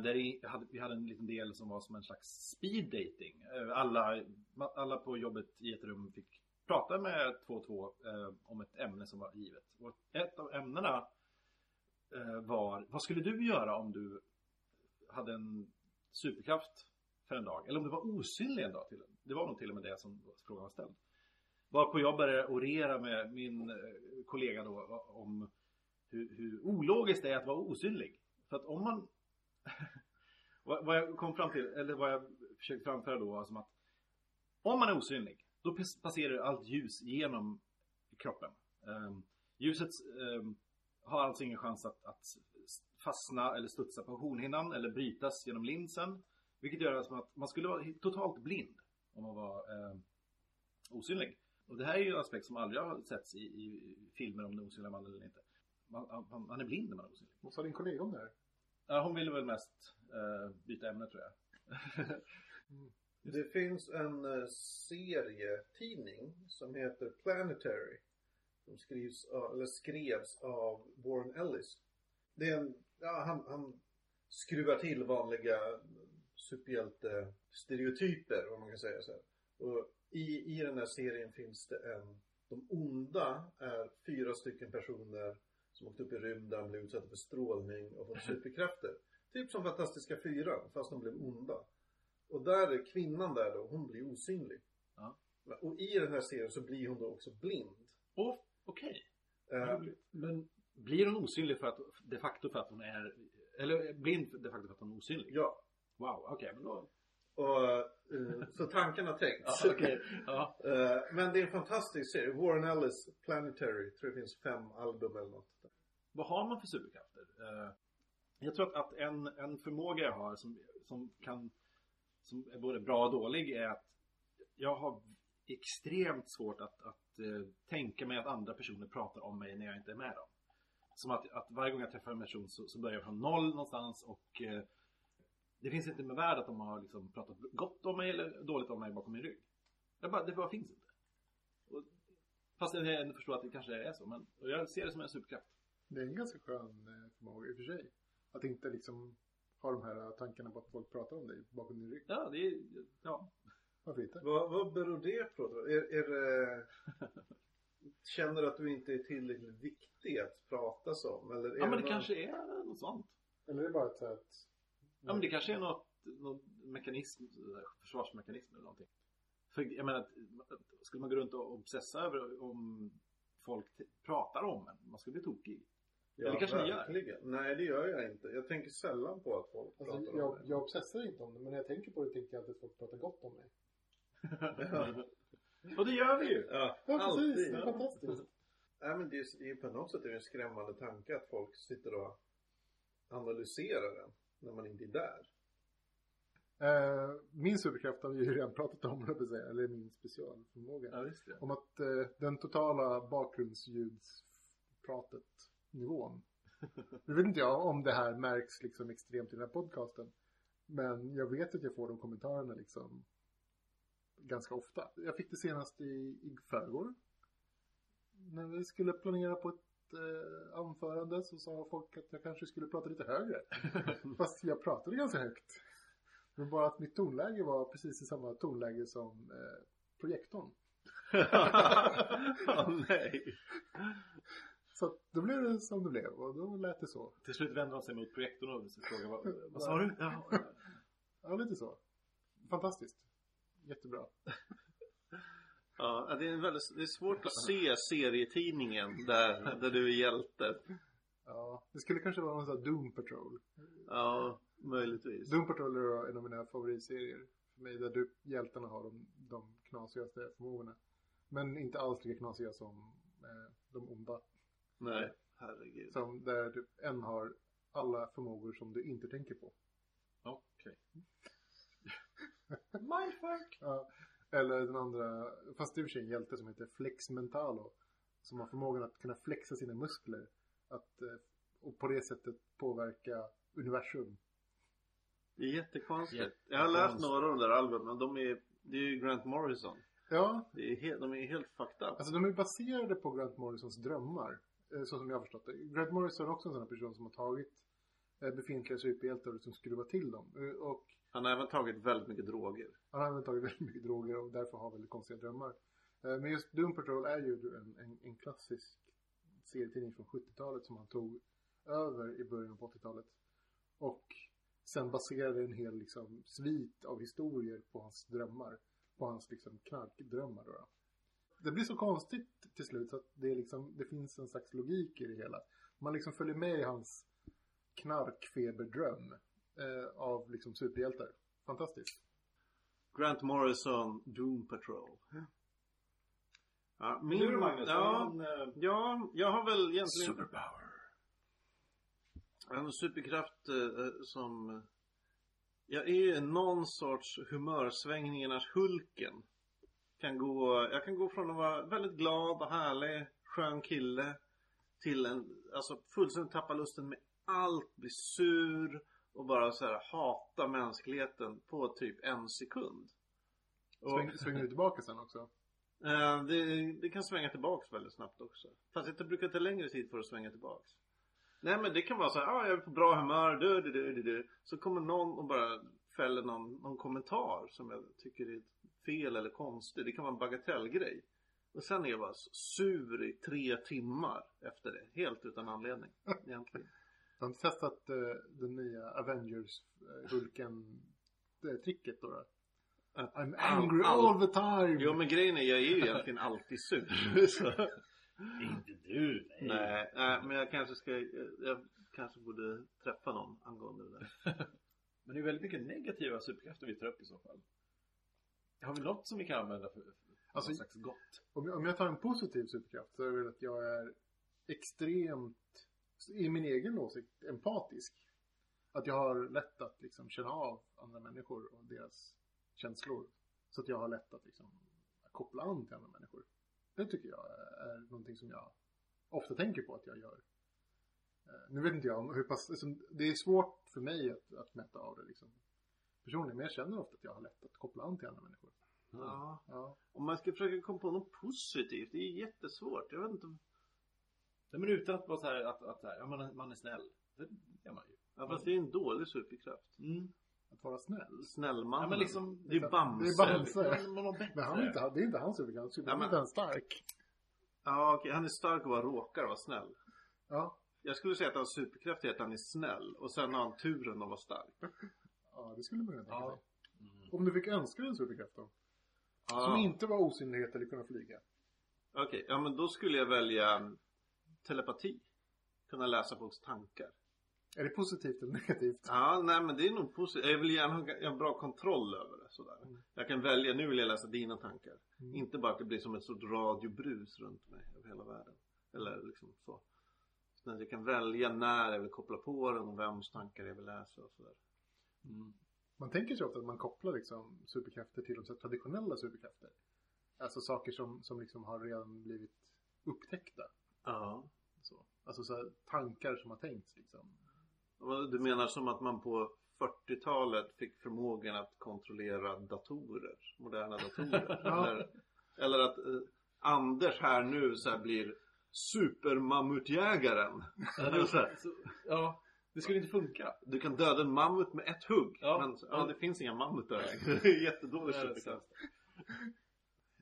Där vi hade en liten del som var som en slags speed dating. Alla, alla på jobbet i ett rum fick prata med två och två om ett ämne som var givet. Och ett av ämnena Eh, var, vad skulle du göra om du hade en superkraft för en dag? Eller om du var osynlig en dag till Det var nog till och med det som frågan var ställd. Varpå jag började orera med min eh, kollega då om hur, hur ologiskt det är att vara osynlig. För att om man vad jag kom fram till, eller vad jag försökte framföra då var som att om man är osynlig, då passerar allt ljus genom kroppen. Ehm, ljuset ehm, har alltså ingen chans att, att fastna eller studsa på hornhinnan eller brytas genom linsen. Vilket gör som att man skulle vara totalt blind om man var ehm, osynlig. Och det här är ju en aspekt som aldrig har setts i, i filmer om den osynliga mannen eller inte. Man, man, man är blind när man är osynlig. Vad sa din kollega om det här? Ja, hon ville väl mest eh, byta ämne tror jag. Det finns en eh, serietidning som heter Planetary. Som skrivs, av- eller skrevs av Warren Ellis. Det är en, ja, han, han skruvar till vanliga superhjälte-stereotyper, om man kan säga så här. Och i, i den här serien finns det en, de onda är fyra stycken personer som åkt upp i rymden, blev utsatta för strålning och fått superkrafter. Typ som Fantastiska Fyran, fast de blev onda. Och där är kvinnan där då, hon blir osynlig. Ja. Och i den här serien så blir hon då också blind. Åh, okej. Eh, Men blir hon osynlig för att, de facto för att hon är, eller blind de facto för att hon är osynlig? ja. Wow, okej, men då... Och, eh, så tanken har tänkts. Ja, okej. Ja. Eh, men det är en fantastisk serie. Warren Ellis Planetary. Tror det finns fem album eller något. Vad har man för superkrafter? Eh, jag tror att, att en, en förmåga jag har som, som kan, som är både bra och dålig är att jag har extremt svårt att, att eh, tänka mig att andra personer pratar om mig när jag inte är med dem. Som att, att varje gång jag träffar en person så, så börjar jag från noll någonstans och eh, det finns inte med värde att de har liksom pratat gott om mig eller dåligt om mig bakom min rygg. Jag bara, det bara finns inte. Och, fast jag ändå förstår att det kanske är så, men jag ser det som en superkraft. Det är en ganska skön eh, förmåga i och för sig. Att inte liksom ha de här tankarna på att folk pratar om dig bakom din rygg. Ja, det är, ja. Varför inte? Vad, vad beror det på då? Är, är det... Känner du att du inte är tillräckligt viktig att pratas om? Eller är ja men det någon- kanske är något sånt. Eller är det bara ett så att... Ja men det kanske är något, något mekanism, försvarsmekanism eller någonting. För jag menar, skulle man gå runt och obsessa över om folk pratar om en, man skulle bli tokig. Ja, Eller kanske ni gör? verkligen. Nej, det gör jag inte. Jag tänker sällan på att folk pratar Alltså, om jag, mig. jag obsessar inte om det, men när jag tänker på det tänker jag alltid att folk pratar gott om mig. och det gör vi ju! Ja, Ja, alltid. precis. Det är Ja. fantastiskt. Nej, men det är, är på något sätt är det en skrämmande tanke att folk sitter och analyserar den när man inte är där. Eh, min superkraft har vi ju redan pratat om. Eller min specialförmåga. Ja, visst det. Om att eh, den totala bakgrundsljudsplaneringen pratet nivån. Nu vet inte jag om det här märks liksom extremt i den här podcasten. Men jag vet att jag får de kommentarerna liksom ganska ofta. Jag fick det senast i, i förrgår. När vi skulle planera på ett eh, anförande så sa folk att jag kanske skulle prata lite högre. Fast jag pratade ganska högt. Men bara att mitt tonläge var precis i samma tonläge som eh, projektorn. Åh nej. Så att då blev det som det blev och då lät det så. Till slut vände de sig mot projektorn och frågade vad, vad sa du? Ja. Ja, lite så. Fantastiskt. Jättebra. Ja, det är, väldigt, det är svårt att se serietidningen där, där du är hjälte. Ja, det skulle kanske vara någon sån här Doom Patrol. Ja, möjligtvis. Doom Patrol är en av mina favoritserier. För mig där du, hjältarna har de, de knasigaste förmågorna. Men inte alls lika knasiga som eh, de onda. Nej, herregud. Som där typ en har alla förmågor som du inte tänker på. Okej. Mindfuck! Ja, eller den andra, fast är i och för sig en hjälte som heter Flex Mentalo. Som har förmågan att kunna flexa sina muskler. Att, eh, och på det sättet påverka universum. Det är jättekonstigt. Jättekonstigt. Jag har läst några av de där albumen, men de är, det är ju Grant Morrison. Ja, Det är helt, de är helt fucked up. alltså de är baserade på Grant Morrisons drömmar. Eh, Så som jag har förstått det. Grant Morrison är också en sån här person som har tagit eh, befintliga superhjältar och liksom skruvat till dem. Eh, Och Han har även tagit väldigt mycket droger. han har även tagit väldigt mycket droger och därför har väldigt konstiga drömmar. Men just Doom Patrol är ju en, en, en klassisk serietidning från 70-talet som han tog över i början på 80-talet. Och sen baserade en hel liksom svit av historier på hans drömmar. På hans liksom knarkdrömmar då. Det blir så konstigt till slut så att det, är liksom, det finns en slags logik i det hela. Man liksom följer med i hans knarkfeberdröm eh, av liksom superhjältar. Fantastiskt. Grant Morrison, Doom Patrol. Ja, min, du Magnus, ja, någon, eh, ja, jag har väl egentligen Superpower. en superkraft eh, som... Jag är någon sorts humörsvängningarnas Hulken. Kan gå, jag kan gå från att vara väldigt glad och härlig, skön kille till en, alltså fullständigt tappa lusten med allt, bli sur och bara så här hata mänskligheten på typ en sekund. Och, svänger du tillbaka sen också? eh, det, det kan svänga tillbaks väldigt snabbt också. Fast det brukar ta längre tid för att svänga tillbaks. Nej men det kan vara så här, ah, jag är på bra humör, du, du, du, du, du. Så kommer någon och bara fäller någon, någon kommentar som jag tycker är fel eller konstig. Det kan vara en bagatellgrej. Och sen är jag bara sur i tre timmar efter det. Helt utan anledning egentligen. Jag har inte testat eh, den nya Avengers eh, eh, då, då. Att I'm angry all- all the time! Jo men grejen är, jag är ju egentligen alltid sur. Inte du, nej. nej, nej, men jag kanske ska, jag, jag kanske borde träffa någon angående det där. Men det är väldigt mycket negativa superkrafter vi tar upp i så fall. Har vi något som vi kan använda för, för Alltså- något slags gott? Om, jag- om jag tar en positiv superkraft så är det väl att jag är extremt, i min egen åsikt, empatisk. Att jag har lätt att liksom känna av andra människor och deras känslor. Så att jag har lätt att liksom koppla an till andra människor. Det tycker jag är någonting som jag ofta tänker på att jag gör. Eh, Nu vet inte jag om hur pass, liksom, det är svårt för mig att, att mäta av det liksom. Personligen, men jag känner ofta att jag har lätt att koppla an till andra människor. Ja. Ja. Om man ska försöka komma på något positivt, det är jättesvårt. Jag vet inte. Nej, men utan att vara så här, att, att så här, ja, man, är, man är snäll. Det är man ju. Ja, fast det är en dålig superkraft. Mm. Att vara snäll. Snällmannen. Ja, men liksom- det är Bamse. Det är Bamse. Man. Men han är inte, det är inte hans superkraft. Men- är stark. Ja, okej. Han är stark och bara råkar vara snäll. Ja. Jag skulle säga att hans superkraft är att han är snäll. Och sen har han turen att vara stark. Ja, det skulle man kunna tänka sig. Mm. Om du fick önska dig en superkraft då? Som Ja. inte var osynlighet eller kunna flyga. Okej, ja men då skulle jag välja telepati. Kunna läsa folks tankar. Är det positivt eller negativt? Ja, nej men det är nog positivt. Jag vill gärna ha en bra kontroll över det sådär. Mm. Jag kan välja, nu vill jag läsa dina tankar. Mm. Inte bara att det blir som ett stort radiobrus runt mig över hela världen. Eller liksom så. Men jag kan välja när jag vill koppla på den och vems tankar jag vill läsa och sådär. Mm. Man tänker sig ofta att man kopplar liksom superkrafter till de traditionella superkrafter. Alltså saker som, som liksom har redan blivit upptäckta. Ja. Så. Alltså så tankar som har tänkts liksom. Du menar som att man på 40-talet fick förmågan att kontrollera datorer, moderna datorer? Ja. eller, eller att eh, Anders här nu så här blir supermammutjägägaren. Ja, så, ja, det skulle inte funka. Du kan döda en mammut med ett hugg. Ja. Men ja, det finns inga mammutar. Det är jättedålig Det är det superkraft.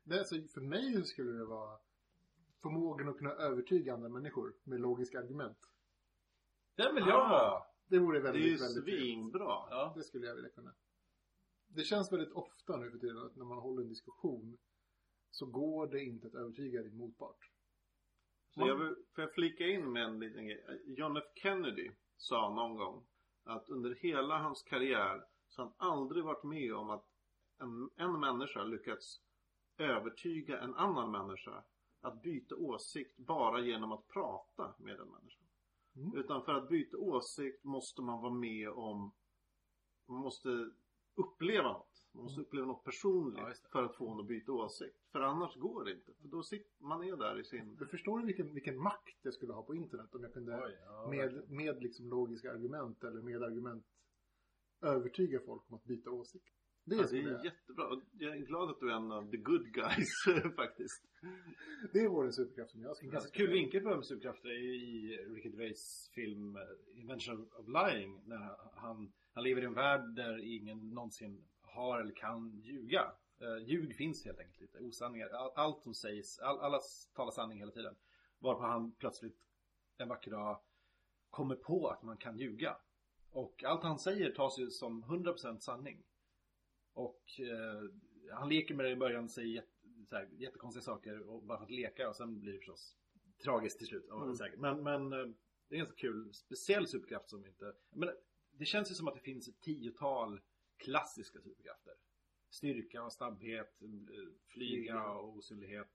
Det är så, för mig skulle det vara förmågan att kunna övertyga andra människor med logiska argument. Den vill jag Ah. ha! Det vore Det är väldigt, ju väldigt trevligt. svinbra. Ja. Det skulle jag vilja kunna. Det känns väldigt ofta nu för tiden att när man håller en diskussion så går det inte att övertyga din motpart. Så jag vill, får jag flika in med en liten grej? John F Kennedy sa någon gång att under hela hans karriär så har han aldrig varit med om att en, en människa lyckats övertyga en annan människa att byta åsikt bara genom att prata med den människan. Mm. Utan för att byta åsikt måste man vara med om, man måste uppleva något. Man måste uppleva något personligt Ja, för att få honom att byta åsikt. För annars går det inte. För då sitter man är där i sin... Du förstår du vilken, vilken makt jag skulle ha på internet om jag kunde Oj, ja, verkligen. med, med liksom logiska argument eller med argument övertyga folk om att byta åsikt. Det, Ja, det är jag. jättebra. Jag är glad att du är en av the good guys faktiskt. Det vore en superkraft som jag skulle ganska kul vinkel på superkrafter är ju i Ricky Gervais film eh, Invention of Lying. När han, han lever i en värld där ingen någonsin har eller kan ljuga. Uh, ljug finns helt enkelt inte. Osanningar. All, allt som sägs, all, alla talar sanning hela tiden. Varpå han plötsligt en vacker dag kommer på att man kan ljuga. Och allt han säger tas ju som 100% sanning. Och eh, han leker med det i början, säger jätte, så här, jättekonstiga saker och bara för att leka och sen blir det förstås tragiskt till slut. Mm. säkert. Men, men eh, det är en ganska kul, speciell superkraft som inte... Men det känns ju som att det finns ett tiotal klassiska superkrafter. Styrka och snabbhet, flyga och osynlighet,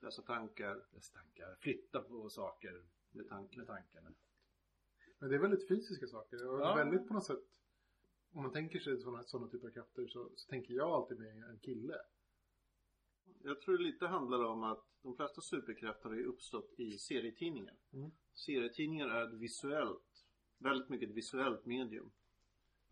Dessa tankar dess tankar, flytta på saker med tanken. med tankarna. Men det är väldigt fysiska saker. Och Ja. väldigt på något sätt. Om man tänker sig sådana, sådana typer av krafter så, så tänker jag alltid med en kille. Jag tror det lite handlar om att de flesta superkrafter har ju uppstått i serietidningar. Mm. Serietidningar är ett visuellt, väldigt mycket ett visuellt medium.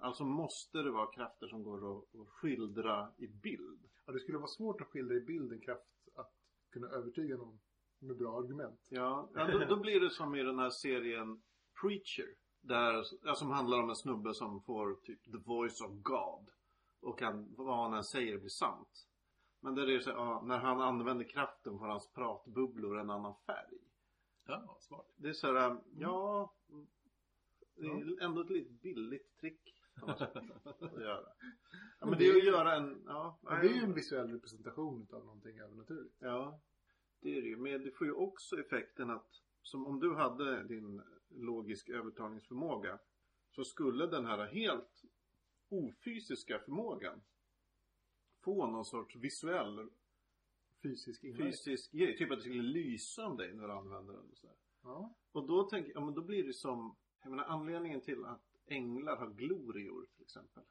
Alltså måste det vara krafter som går att, att skildra i bild. Ja, det skulle vara svårt att skildra i bild en kraft att kunna övertyga någon med bra argument. Ja, ja då, då blir det som i den här serien Preacher. Där, ja, som handlar om en snubbe som får typ the voice of God. Och kan, vad han än säger blir sant. Men där är det så, ja, när han använder kraften får hans pratbubblor en annan färg. Ja, smart. Det är så här, ja, det är ändå ett lite billigt trick. Att göra. Ja, men det är att göra en, ja, Men det är ju en visuell representation av någonting övernaturligt. Ja, det är det ju. Men det får ju också effekten att som om du hade din logisk övertalningsförmåga så skulle den här helt ofysiska förmågan få någon sorts visuell Fysisk inverkan. fysisk grej. Typ att det skulle lysa om dig när du använder den. Och, så. Ja. och då tänker jag, ja men då blir det som, jag menar anledningen till att änglar har glorior till exempel.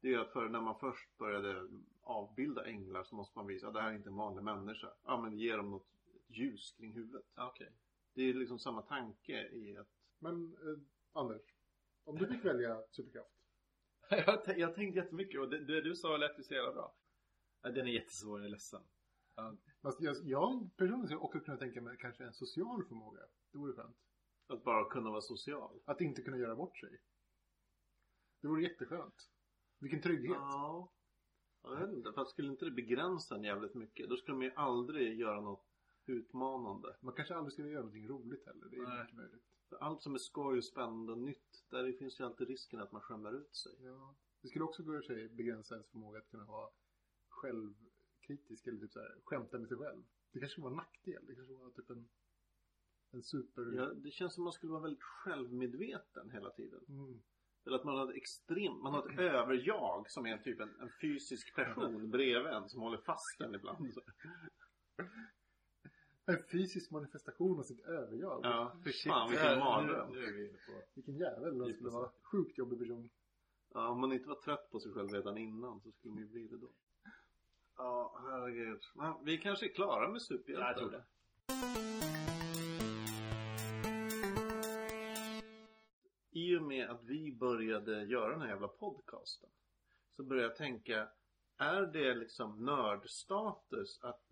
Det är ju att för när man först började avbilda änglar så måste man visa att det här är inte en vanlig människa. Ja men ge dem något ljus kring huvudet. Ja, Okej. Det är liksom samma tanke i att Men eh, Anders, om du fick välja superkraft. jag, tänkt- jag har tänkt jättemycket och det, det du sa lät ju så jävla bra. Den är jättesvår, jag är ledsen. Ja, Fast jag, jag personligen skulle också kunna tänka mig kanske en social förmåga. Det vore skönt. att bara kunna vara social. Att inte kunna göra bort sig. Det vore jätteskönt. Vilken trygghet. Ja. Jag vet inte, fast skulle inte det begränsa en jävligt mycket? Då skulle man ju aldrig göra något utmanande. Man kanske aldrig skulle göra någonting roligt heller. Det är Nej. mycket möjligt. För allt som är skoj och spännande och nytt, där finns ju alltid risken att man skämmer ut sig. Ja. Det skulle också gå i sig begränsa ens förmåga att kunna vara självkritisk eller typ så här, skämta med sig själv. Det kanske var en nackdel. Det kanske var typ en, en super... Ja, det känns som man skulle vara väldigt självmedveten hela tiden. Mm. Eller att man har ett extremt, man har ett överjag som är typ en, en fysisk person bredvid en som håller fast en ibland. En fysisk manifestation av sitt överjag. Ja, fy fan vilken mardröm. Nu, nu är vi inne på... Vilken jävel. Han skulle vara sjukt jobbig person. Ja, om man inte var trött på sig själv redan innan så skulle man ju bli det då. Ja, herregud. Vi kanske är klara med superhjältar. Ja, jag tror det. I och med att vi började göra den här jävla podcasten så började jag tänka är det liksom nördstatus att,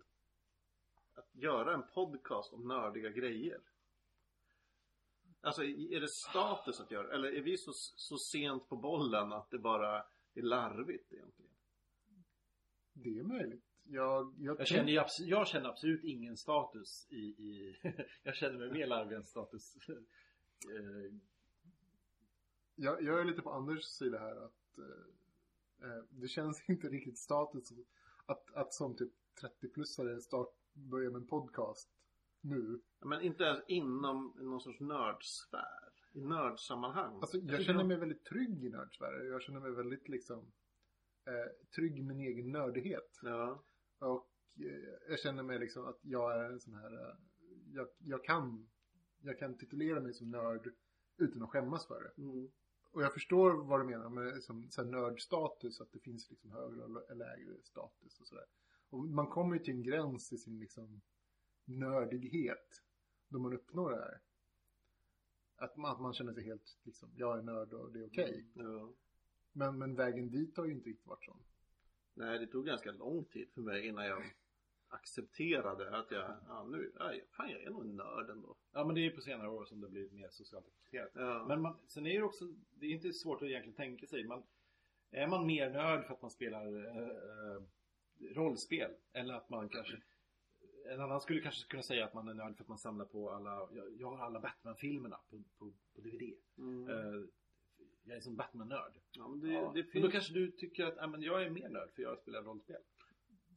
att göra en podcast om nördiga grejer? Alltså är det status att göra eller är vi så, så sent på bollen att det bara är larvigt egentligen? Det är möjligt. Jag, jag, Jag känner, abs- jag känner absolut ingen status i, i Jag känner mig mer larvig än status eh, jag, jag är lite på Anders sida här att eh, eh, det känns inte riktigt status att, att som typ 30-plussare start, börja med en podcast nu. Men inte ens inom någon sorts nördsfär. I nördsammanhang. Alltså jag känner mig väldigt trygg i nördsfären. Jag känner mig väldigt liksom eh, trygg med min egen nördighet. Ja. Och eh, jag känner mig liksom att jag är en sån här, eh, jag, jag kan, jag kan titulera mig som nörd utan att skämmas för det. Mm. Och jag förstår vad du menar med liksom, så här nördstatus, att det finns liksom högre och lägre status och sådär. Och man kommer ju till en gräns i sin liksom nördighet då man uppnår det här. Att man, att man känner sig helt liksom, jag är nörd och det är okej. Ja. Men, men vägen dit har ju inte riktigt varit sån. Nej, det tog ganska lång tid för mig innan jag accepterade att jag, ja nu, ja, fan jag är nog en nörd ändå. Ja men det är ju på senare år som det blir mer socialt accepterat Ja. Men man, sen är det också Det är inte svårt att egentligen tänka sig man, Är man mer nörd för att man spelar eh, eh, Rollspel Eller att man kanske En annan skulle kanske kunna säga att man är nörd för att man samlar på alla Jag, jag har alla Batman-filmerna på, på, på DVD Mm. eh, Jag är som Batman-nörd ja, men det, ja. det Men finns... då kanske du tycker att ja, men jag är mer nörd för jag spelar rollspel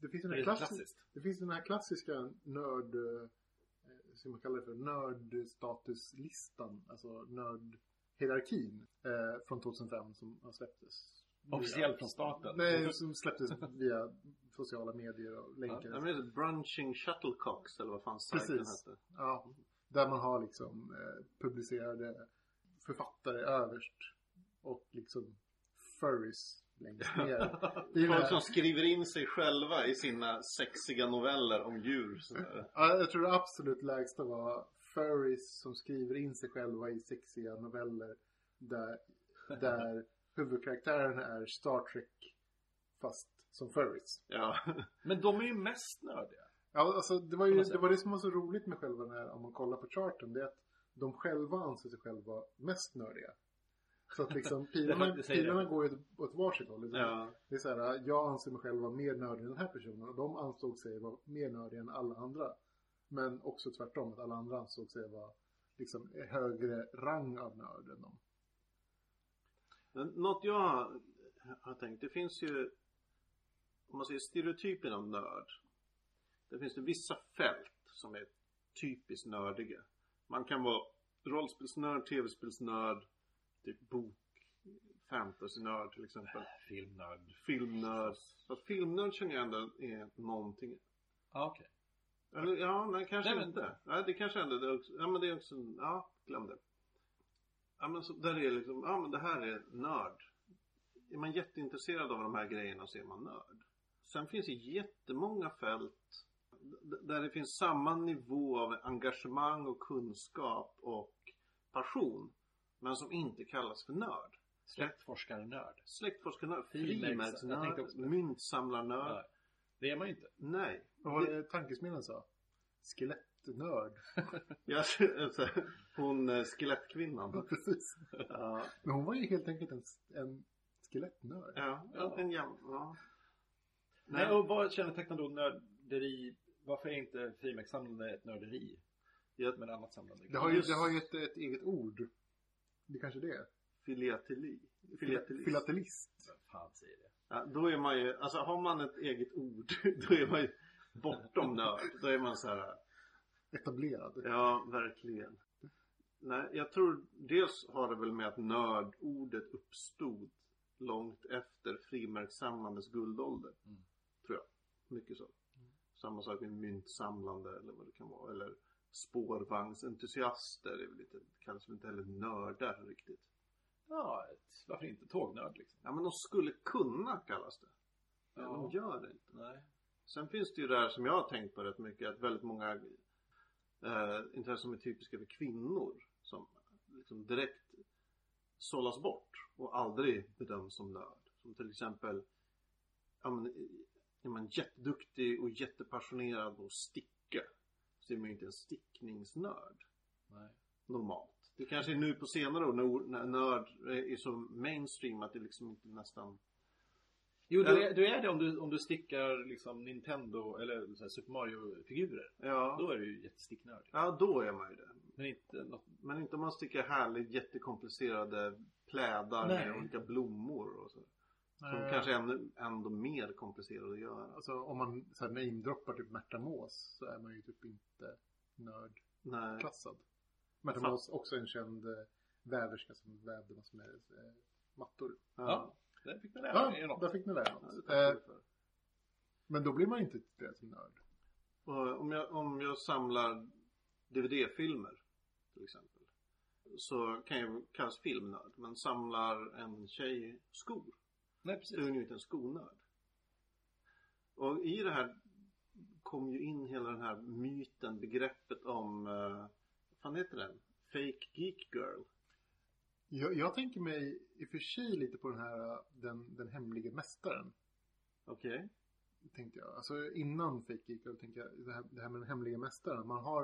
Det finns den här, är klassi- klassiskt det finns den här klassiska nörd, eh, som man kallar det för, nördstatuslistan. Alltså nördhierarkin eh, från 2005 som har släpptes. Officiellt från staten Nej, som släpptes via sociala medier och Ja, länkar. men det är Brunching Shuttlecocks eller vad fan sajten Precis. hette. Ja, där man har liksom eh, publicerade författare överst och liksom furries längst ner. Folk som skriver in sig själva i sina sexiga noveller om djur. sådär. Ja, jag tror det absolut lägsta var furries som skriver in sig själva i sexiga noveller där, där huvudkaraktären är Star Trek fast som furries. Ja. Men de är ju mest nördiga Ja, alltså det var ju det, var det som var så roligt med själva den här, om man kollar på charten, det är att de själva anser sig själva mest nördiga. Så att liksom pilarna, pilarna går ju åt varsitt håll. Liksom. ja. Det är så här, jag anser mig själv vara mer nördig än den här personen och de ansåg sig vara mer nördiga än alla andra. Men också tvärtom, att alla andra ansåg sig vara liksom högre rang av nörd än dem. Men något jag har tänkt, det finns ju om man säger stereotypen av nörd. Det finns det vissa fält som är typiskt nördiga. Man kan vara rollspelsnörd, tv-spelsnörd, typ bok, fantasynörd till exempel. Filmnörd Filmnörd. Fast filmnörd känner jag ändå är någonting. Ja okej Eller ja, nej kanske Nej, men- inte. Nej, det kanske ändå det är också, ja men det är också, ja, glöm det. Ja men så, där är liksom, ja men det här är nörd. Är man jätteintresserad av de här grejerna så är man nörd. Sen finns det jättemånga fält där det finns samma nivå av engagemang och kunskap och passion. Men som inte kallas för nörd. Släktforskarnörd Släktforskarnörd, frimärksnörd, myntsamlarnörd. Ja. Det är man ju inte Nej. Vad var det tankesmedjan sa? Skelettnörd. Alltså, hon eh, skelettkvinnan. Precis. Ja, Men hon var ju helt enkelt en, en skelettnörd. ja, Ja. en jäm, ja. Nej, och vad kännetecknar då nörderi? Varför är inte frimärkssamlande ett nörderi? Jag- Med annat samlande? Det har ju, Just- det har ju ett, ett eget ord. Det är kanske det är. Filateli. Filatelist. Filatelist. Vem fan säger det? Ja, då är man ju, alltså har man ett eget ord, då är man ju bortom nörd. Då är man så här, Etablerad. ja verkligen. Nej, jag tror dels har det väl med att nördordet uppstod långt efter frimärkssamlandets guldålder. Mm. Tror jag. Mycket så. Samma sak med myntsamlande eller vad det kan vara. Eller spårvagnsentusiaster. Det är väl lite, kallas väl inte heller nördar riktigt. Ja, ett, varför inte tågnörd liksom? Ja men de skulle kunna kallas det. Men Ja. de gör det inte. Nej. Sen finns det ju det här som jag har tänkt på rätt mycket. Att väldigt många eh, intressen som är typiska för kvinnor. Som liksom direkt sållas bort och aldrig bedöms som nörd. Som till exempel ja, men, är man jätteduktig och jättepassionerad och sticka så är man ju inte en stickningsnörd Nej. normalt. Det kanske är nu på senare år när, nörd är så mainstream att det liksom inte nästan Jo, du är, du är det om du, om du stickar liksom Nintendo eller så Super Mario-figurer. Ja, Då är du ju jättesticknördig. ja då är man ju det. Men inte något... Men inte om man stickar härligt jättekomplicerade plädar Nej. med olika blommor och så. Som Eh, kanske är ännu, ändå mer komplicerade att göra. Alltså om man så här namedroppar typ Märta Mås så är man ju typ inte nördklassad. Märta Fan. Mås också en känd eh, väverska som vävde massor med eh, mattor. Ja. Där fick du lära Ja, dig något. där fick ni lära Ja, det något. tackar Eh, men då blir man inte titulerad som nörd. Och om, jag, om jag samlar DVD-filmer till exempel. Så kan jag kallas filmnörd. Men samlar en tjej skor. Nej, precis. är hon ju inte en skonörd. Och i det här kom ju in hela den här myten, begreppet om, eh, vad fan heter den? Fake Geek Girl. Jag, jag tänker mig i och för sig lite på den här den, den hemlige mästaren. Okej. Tänkte jag. Alltså innan Fake Geek Girl tänkte jag det här, det här med den hemliga mästaren. Man har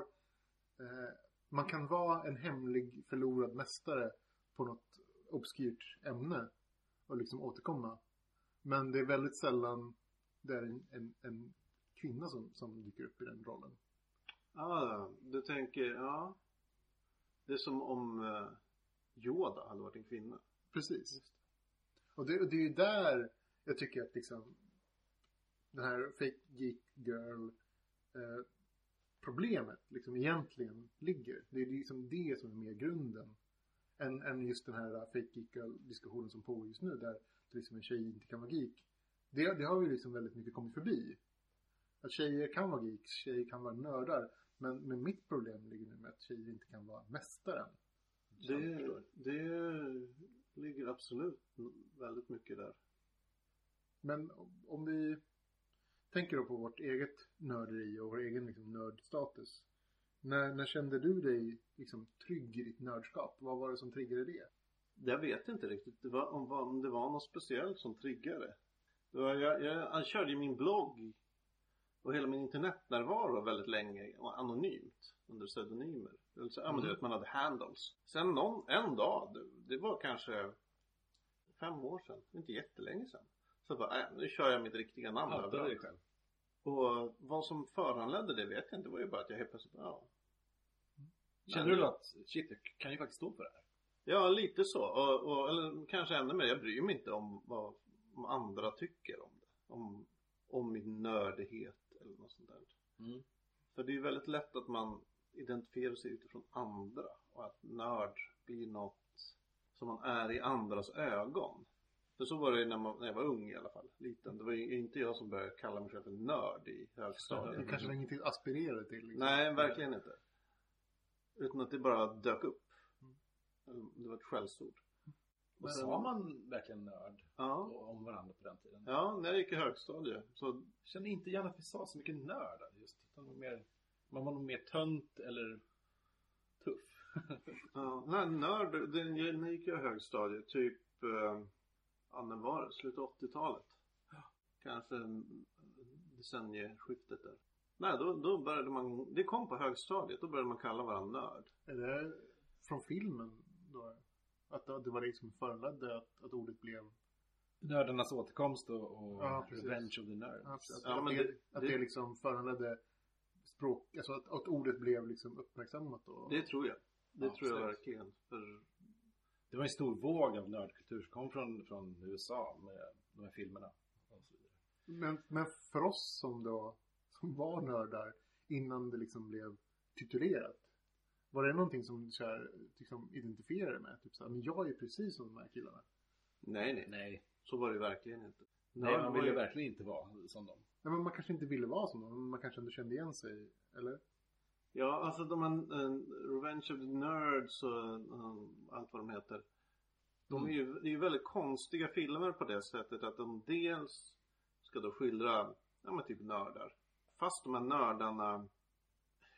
eh, Man kan vara en hemlig förlorad mästare på något obskyrt ämne. Och liksom återkomma. Men det är väldigt sällan det är en, en, en kvinna som, som dyker upp i den rollen. Ah, du tänker, ja. Det är som om eh, Yoda hade varit en kvinna. Precis. Och det, och det är ju där jag tycker att liksom den här fake geek girl eh, problemet liksom egentligen ligger. Det är liksom det som är mer grunden. Än, än just den här fake geek diskussionen som pågår just nu där liksom en tjej inte kan vara geek. Det, det har vi liksom väldigt mycket kommit förbi. Att tjejer kan vara geeks, tjejer kan vara nördar. Men, men mitt problem ligger nu med att tjejer inte kan vara mästaren. Det, det ligger absolut väldigt mycket där. Men om- om vi tänker då på vårt eget nörderi och vår egen liksom nördstatus. När, när kände du dig liksom trygg i ditt nördskap? Vad var det som triggade det? Jag vet inte riktigt det var, om, om det var något speciellt som triggade. Det var, jag, jag, jag körde ju min blogg och hela min internetnärvaro väldigt länge anonymt under pseudonymer. Alltså, ja, men du Mm. vet, man hade handles. Sen någon, en dag, det, det var kanske fem år sedan, inte jättelänge sedan. Så bara, äh, nu kör jag mitt riktiga namn dig överallt. själv. Och vad som föranledde det vet jag inte. Det var ju bara att jag helt plötsligt, ja. Känner du att shit, jag kan ju faktiskt stå för det här? Ja, lite så. Och, och, eller kanske ännu mer, jag bryr mig inte om vad andra tycker om det. Om, om min nördighet eller något sånt där. Mm. För det är ju väldigt lätt att man identifierar sig utifrån andra. Och att nörd blir något som man är i andras ögon. För så var det när, man, när jag var ung i alla fall, liten. Det var ju inte jag som började kalla mig själv för nörd i Det högstadiet. kanske var ingenting att aspirera till. Liksom. Nej, verkligen inte. Utan att det bara dök upp. Eller, Det var ett skällsord. Men sa man verkligen nörd Ja. om varandra på den tiden? Ja, när jag gick i högstadiet. Så, Jag kände inte gärna att vi sa så mycket nörd just. Utan var mer, man var nog mer tönt eller tuff. ja, nej, nörd, det, när jag gick i högstadiet, typ, eh, ja när var det? Slutet av 80-talet. Kanske mm, decennieskiftet där. Nej, då, då började man, det kom på högstadiet, då började man kalla varandra nörd. Är det från filmen då? Att det var det som föranledde att, att ordet blev... Nördarnas återkomst och, och Ja, precis. Revenge of the Nerds. Att, att, Ja, att, men det, det- att det- det liksom föranledde språk... Alltså att, att ordet blev liksom uppmärksammat och... Det tror jag. Det Ja, tror jag absolut. verkligen. För, Det var en stor våg av nördkultur som kom från, från USA med de här filmerna. Och så vidare. Men, men för oss som då som var nördar innan det liksom blev titulerat. Var det någonting som du liksom, identifierade med? Typ så här, men jag är precis som de här killarna. nej, nej. Nej, Så var det verkligen inte. Nej man ville ju- verkligen inte vara som dem. Nej, men man kanske inte ville vara som dem, men man kanske ändå kände igen sig. Eller? Ja, alltså de här eh, Revenge of the Nerds och eh, allt vad de heter. De är ju, det är ju väldigt konstiga filmer på det sättet att de dels ska då skildra, ja men typ nördar. Fast de här nördarna,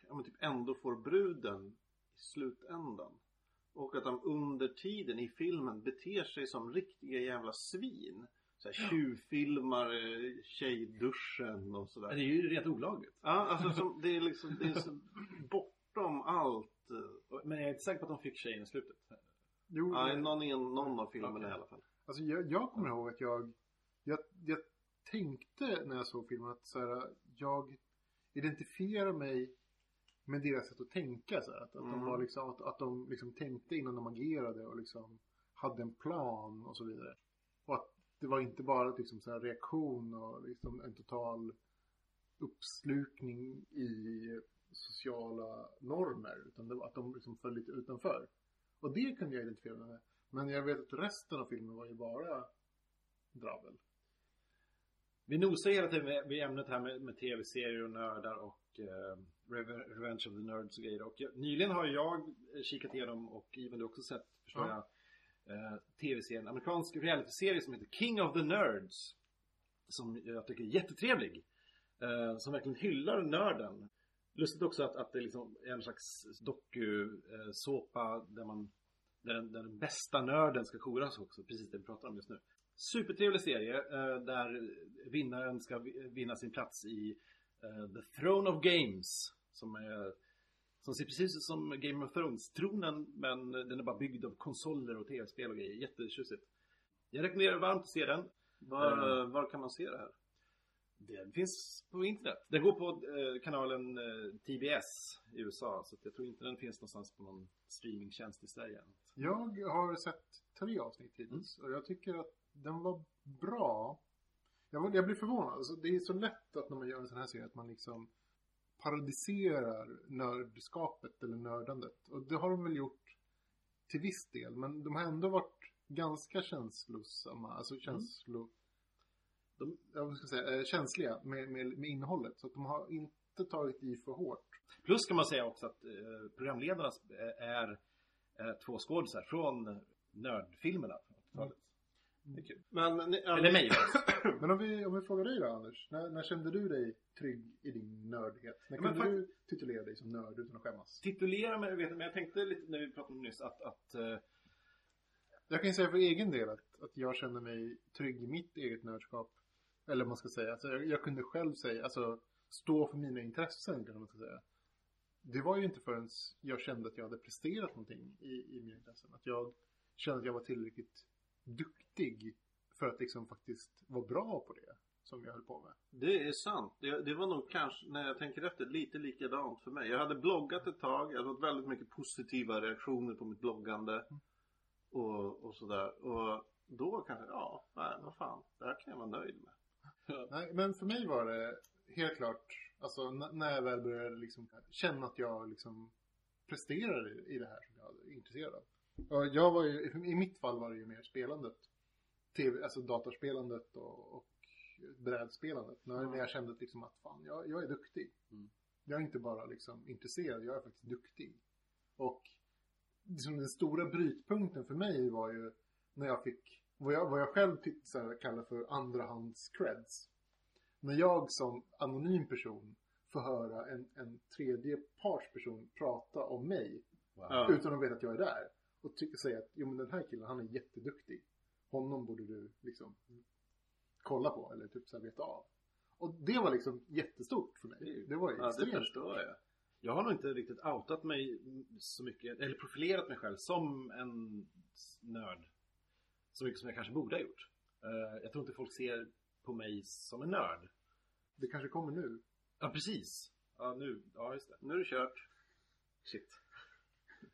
ja men typ ändå får bruden i slutändan. Och att de under tiden i filmen beter sig som riktiga jävla svin. Så här, tjuvfilmar tjejduschen och Det sådär. är ju rent olagligt. Ja, alltså som, det är liksom, det är så bortom allt. Men jag är inte säker på att de fick tjejen i slutet. Jo, Ja, men- någon, en- någon av filmerna Okej. i alla fall. Alltså jag, jag kommer ihåg att jag, jag, jag tänkte när jag såg filmen att så här, jag identifierar mig med deras sätt att tänka. Så att, att de, Mm. var liksom, att, att de liksom tänkte innan de agerade och liksom hade en plan och så vidare. Och att det var inte bara liksom så här reaktion och liksom en total uppslukning i sociala normer. Utan det var att de liksom föll lite utanför. Och det kunde jag identifiera mig med. Men jag vet att resten av filmen var ju bara dravel. Vi nosar hela tiden vid- ämnet här med, med tv-serier och nördar och eh, Reve- Revenge of the Nerds och grejer. Och jag, nyligen har jag eh, kikat igenom och Ivan du också sett, förstår Ja. jag, eh, tv-serien, amerikansk realityserie som heter King of the Nerds. Som jag tycker är jättetrevlig. Eh, som verkligen hyllar nörden. Lustigt också att, att det liksom är en slags doku-såpa där man där den, där den bästa nörden ska koras också, precis det vi pratar om just nu. Supertrevlig serie eh, där vinnaren ska vi- vinna sin plats i eh, The Throne of Games. Som, är, som ser precis ut som Game of Thrones-tronen men den är bara byggd av konsoler och tv-spel och grejer. Jättetjusigt. Jag rekommenderar varmt att se den. Var, Mm. var kan man se det här? Den finns på internet. Den går på kanalen TBS i USA. Så jag tror inte den finns någonstans på någon streamingtjänst i Sverige. Jag har sett tre avsnitt hittills och jag tycker att den var bra. Jag, var, jag blir förvånad. Alltså, det är så lätt att när man gör en sån här serie att man liksom parodiserar nördskapet eller nördandet. Och det har de väl gjort till viss del. Men de har ändå varit ganska känslosamma. Alltså känslo... De, jag ska säga, eh, känsliga med, med, med innehållet. Så att de har inte tagit i för hårt. Plus kan man säga också att eh, programledarna eh, är eh, två skådisar från nördfilmerna. 80-talet. Det är kul. Men, ni, ja, Eller mig. Men om vi, om vi frågar dig då Anders. När, när kände du dig trygg i din nördhet? När Men kunde fakt- du titulera dig som nörd utan att skämmas? Titulera mig, vet du, men jag tänkte lite när vi pratade om nyss att, att eh, Jag kan ju säga för egen del att, att jag känner mig trygg i mitt eget nördskap. Eller man ska säga. Alltså jag, jag kunde själv säga, alltså stå för mina intressen kan man ska säga. Det var ju inte förrän jag kände att jag hade presterat någonting i, i mina intressen. Att jag kände att jag var tillräckligt duktig för att liksom faktiskt vara bra på det som jag höll på med. Det är sant. Det, det var nog kanske, när jag tänker efter, lite likadant för mig. Jag hade bloggat ett tag. Jag hade fått väldigt mycket positiva reaktioner på mitt bloggande. Och, och sådär. Och då kanske, ja, nej, vad fan. Det här kan jag vara nöjd med. Nej, men för mig var det helt klart, alltså när jag väl började liksom känna att jag liksom presterade i det här som jag är intresserad av. Jag var ju, i mitt fall var det ju mer spelandet. TV, alltså datorspelandet och, och brädspelandet. När, Mm. när jag kände att liksom att fan, jag, jag är duktig. Mm. Jag är inte bara liksom intresserad, jag är faktiskt duktig. Och liksom den stora brytpunkten för mig var ju när jag fick, vad jag, vad jag själv så kallar för andrahands creds. När jag som anonym person får höra en, en tredje parts person prata om mig wow. Utan att veta att jag är där. Och säga att jo, men den här killen han är jätteduktig. Honom borde du liksom kolla på eller typ så här veta av. Och det var liksom jättestort för mig. Det var ju Ja, det extremt förstår jag. Jag har nog inte riktigt outat mig så mycket, eller profilerat mig själv som en nörd. Så mycket som jag kanske borde ha gjort. Eh, jag tror inte folk ser på mig som en nörd. Det kanske kommer nu. Ja, precis. Ja, nu. Ja, just det. Nu är det kört. Shit.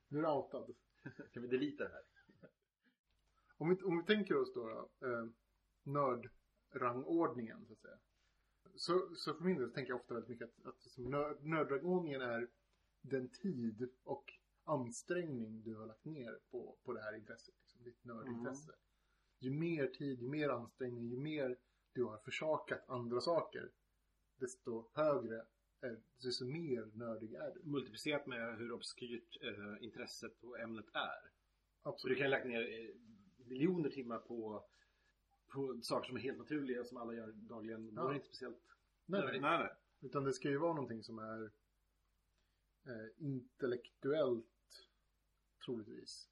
Nu är du outad. Kan vi delita det här? Om vi, om vi tänker oss då, eh, nördrangordningen så att säga. Så, så för min del så tänker jag ofta väldigt mycket att, att liksom nörd, nördrangordningen är den tid och ansträngning du har lagt ner på, på det här intresset. Liksom, ditt nördintresse. Ju mer tid, ju mer ansträngning, ju mer du har försakat andra saker. Desto högre, är, desto mer nördig är du. Multiplicerat med hur obskyrt eh, intresset och ämnet är. Så du Absolut. kan ju lagt ner eh, miljoner timmar på, på saker som är helt naturliga som alla gör dagligen. Då Ja. är det inte speciellt Nej, Nej, nej. nej. Utan det ska ju vara någonting som är eh, intellektuellt troligtvis.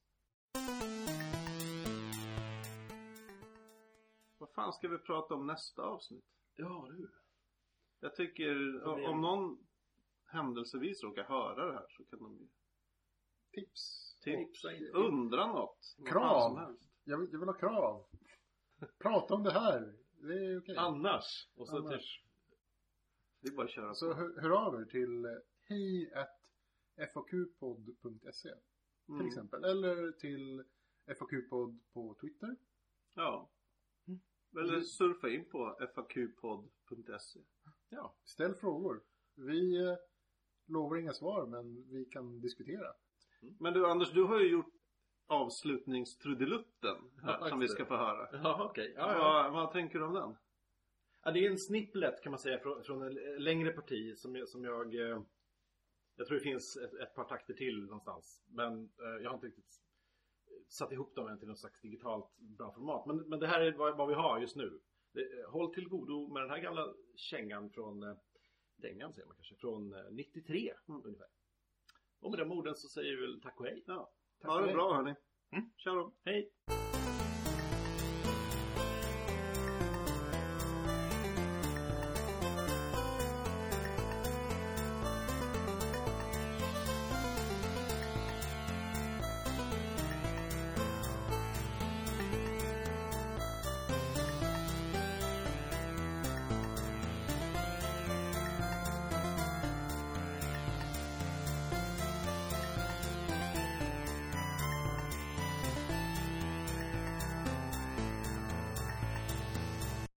Vad fan ska vi prata om nästa avsnitt? Ja, du. Jag tycker blir om någon händelsevis råkar höra det här så kan de ju Tips. Tipsa in. undra något. Krav. Jag vill, jag vill ha krav. Prata om det här. Det är okej. Annars. Och så Annars. typ. Det är bara att köra Så på. hör, hör av er till eh, hej faqpodd.se till Mm. exempel. Eller till faqpodd på Twitter. Ja. Mm. Eller surfa in på faqpodd.se. Ja. Ställ frågor. Vi eh, lovar inga svar men vi kan diskutera. Men du Anders, du har ju gjort avslutningstrudelutten här, Ja, som vi ska få höra. Ja, okej. Ja, ja. Vad, vad tänker du om den? Ja, det är en snipplet kan man säga från, från en längre parti som, jag- som jag... eh, Jag tror det finns ett, ett par takter till någonstans. Men eh, jag har inte riktigt satt ihop dem än till något slags digitalt bra format. Men, men det här är vad, vad vi har just nu. Eh, håll till godo med den här gamla kängan från... eh, Dängan säger man kanske. Från eh, 93 ungefär. Och med de orden så säger vi väl tack och hej. Ja. Tack ha det bra hörni. Mm. Kör då. Hej!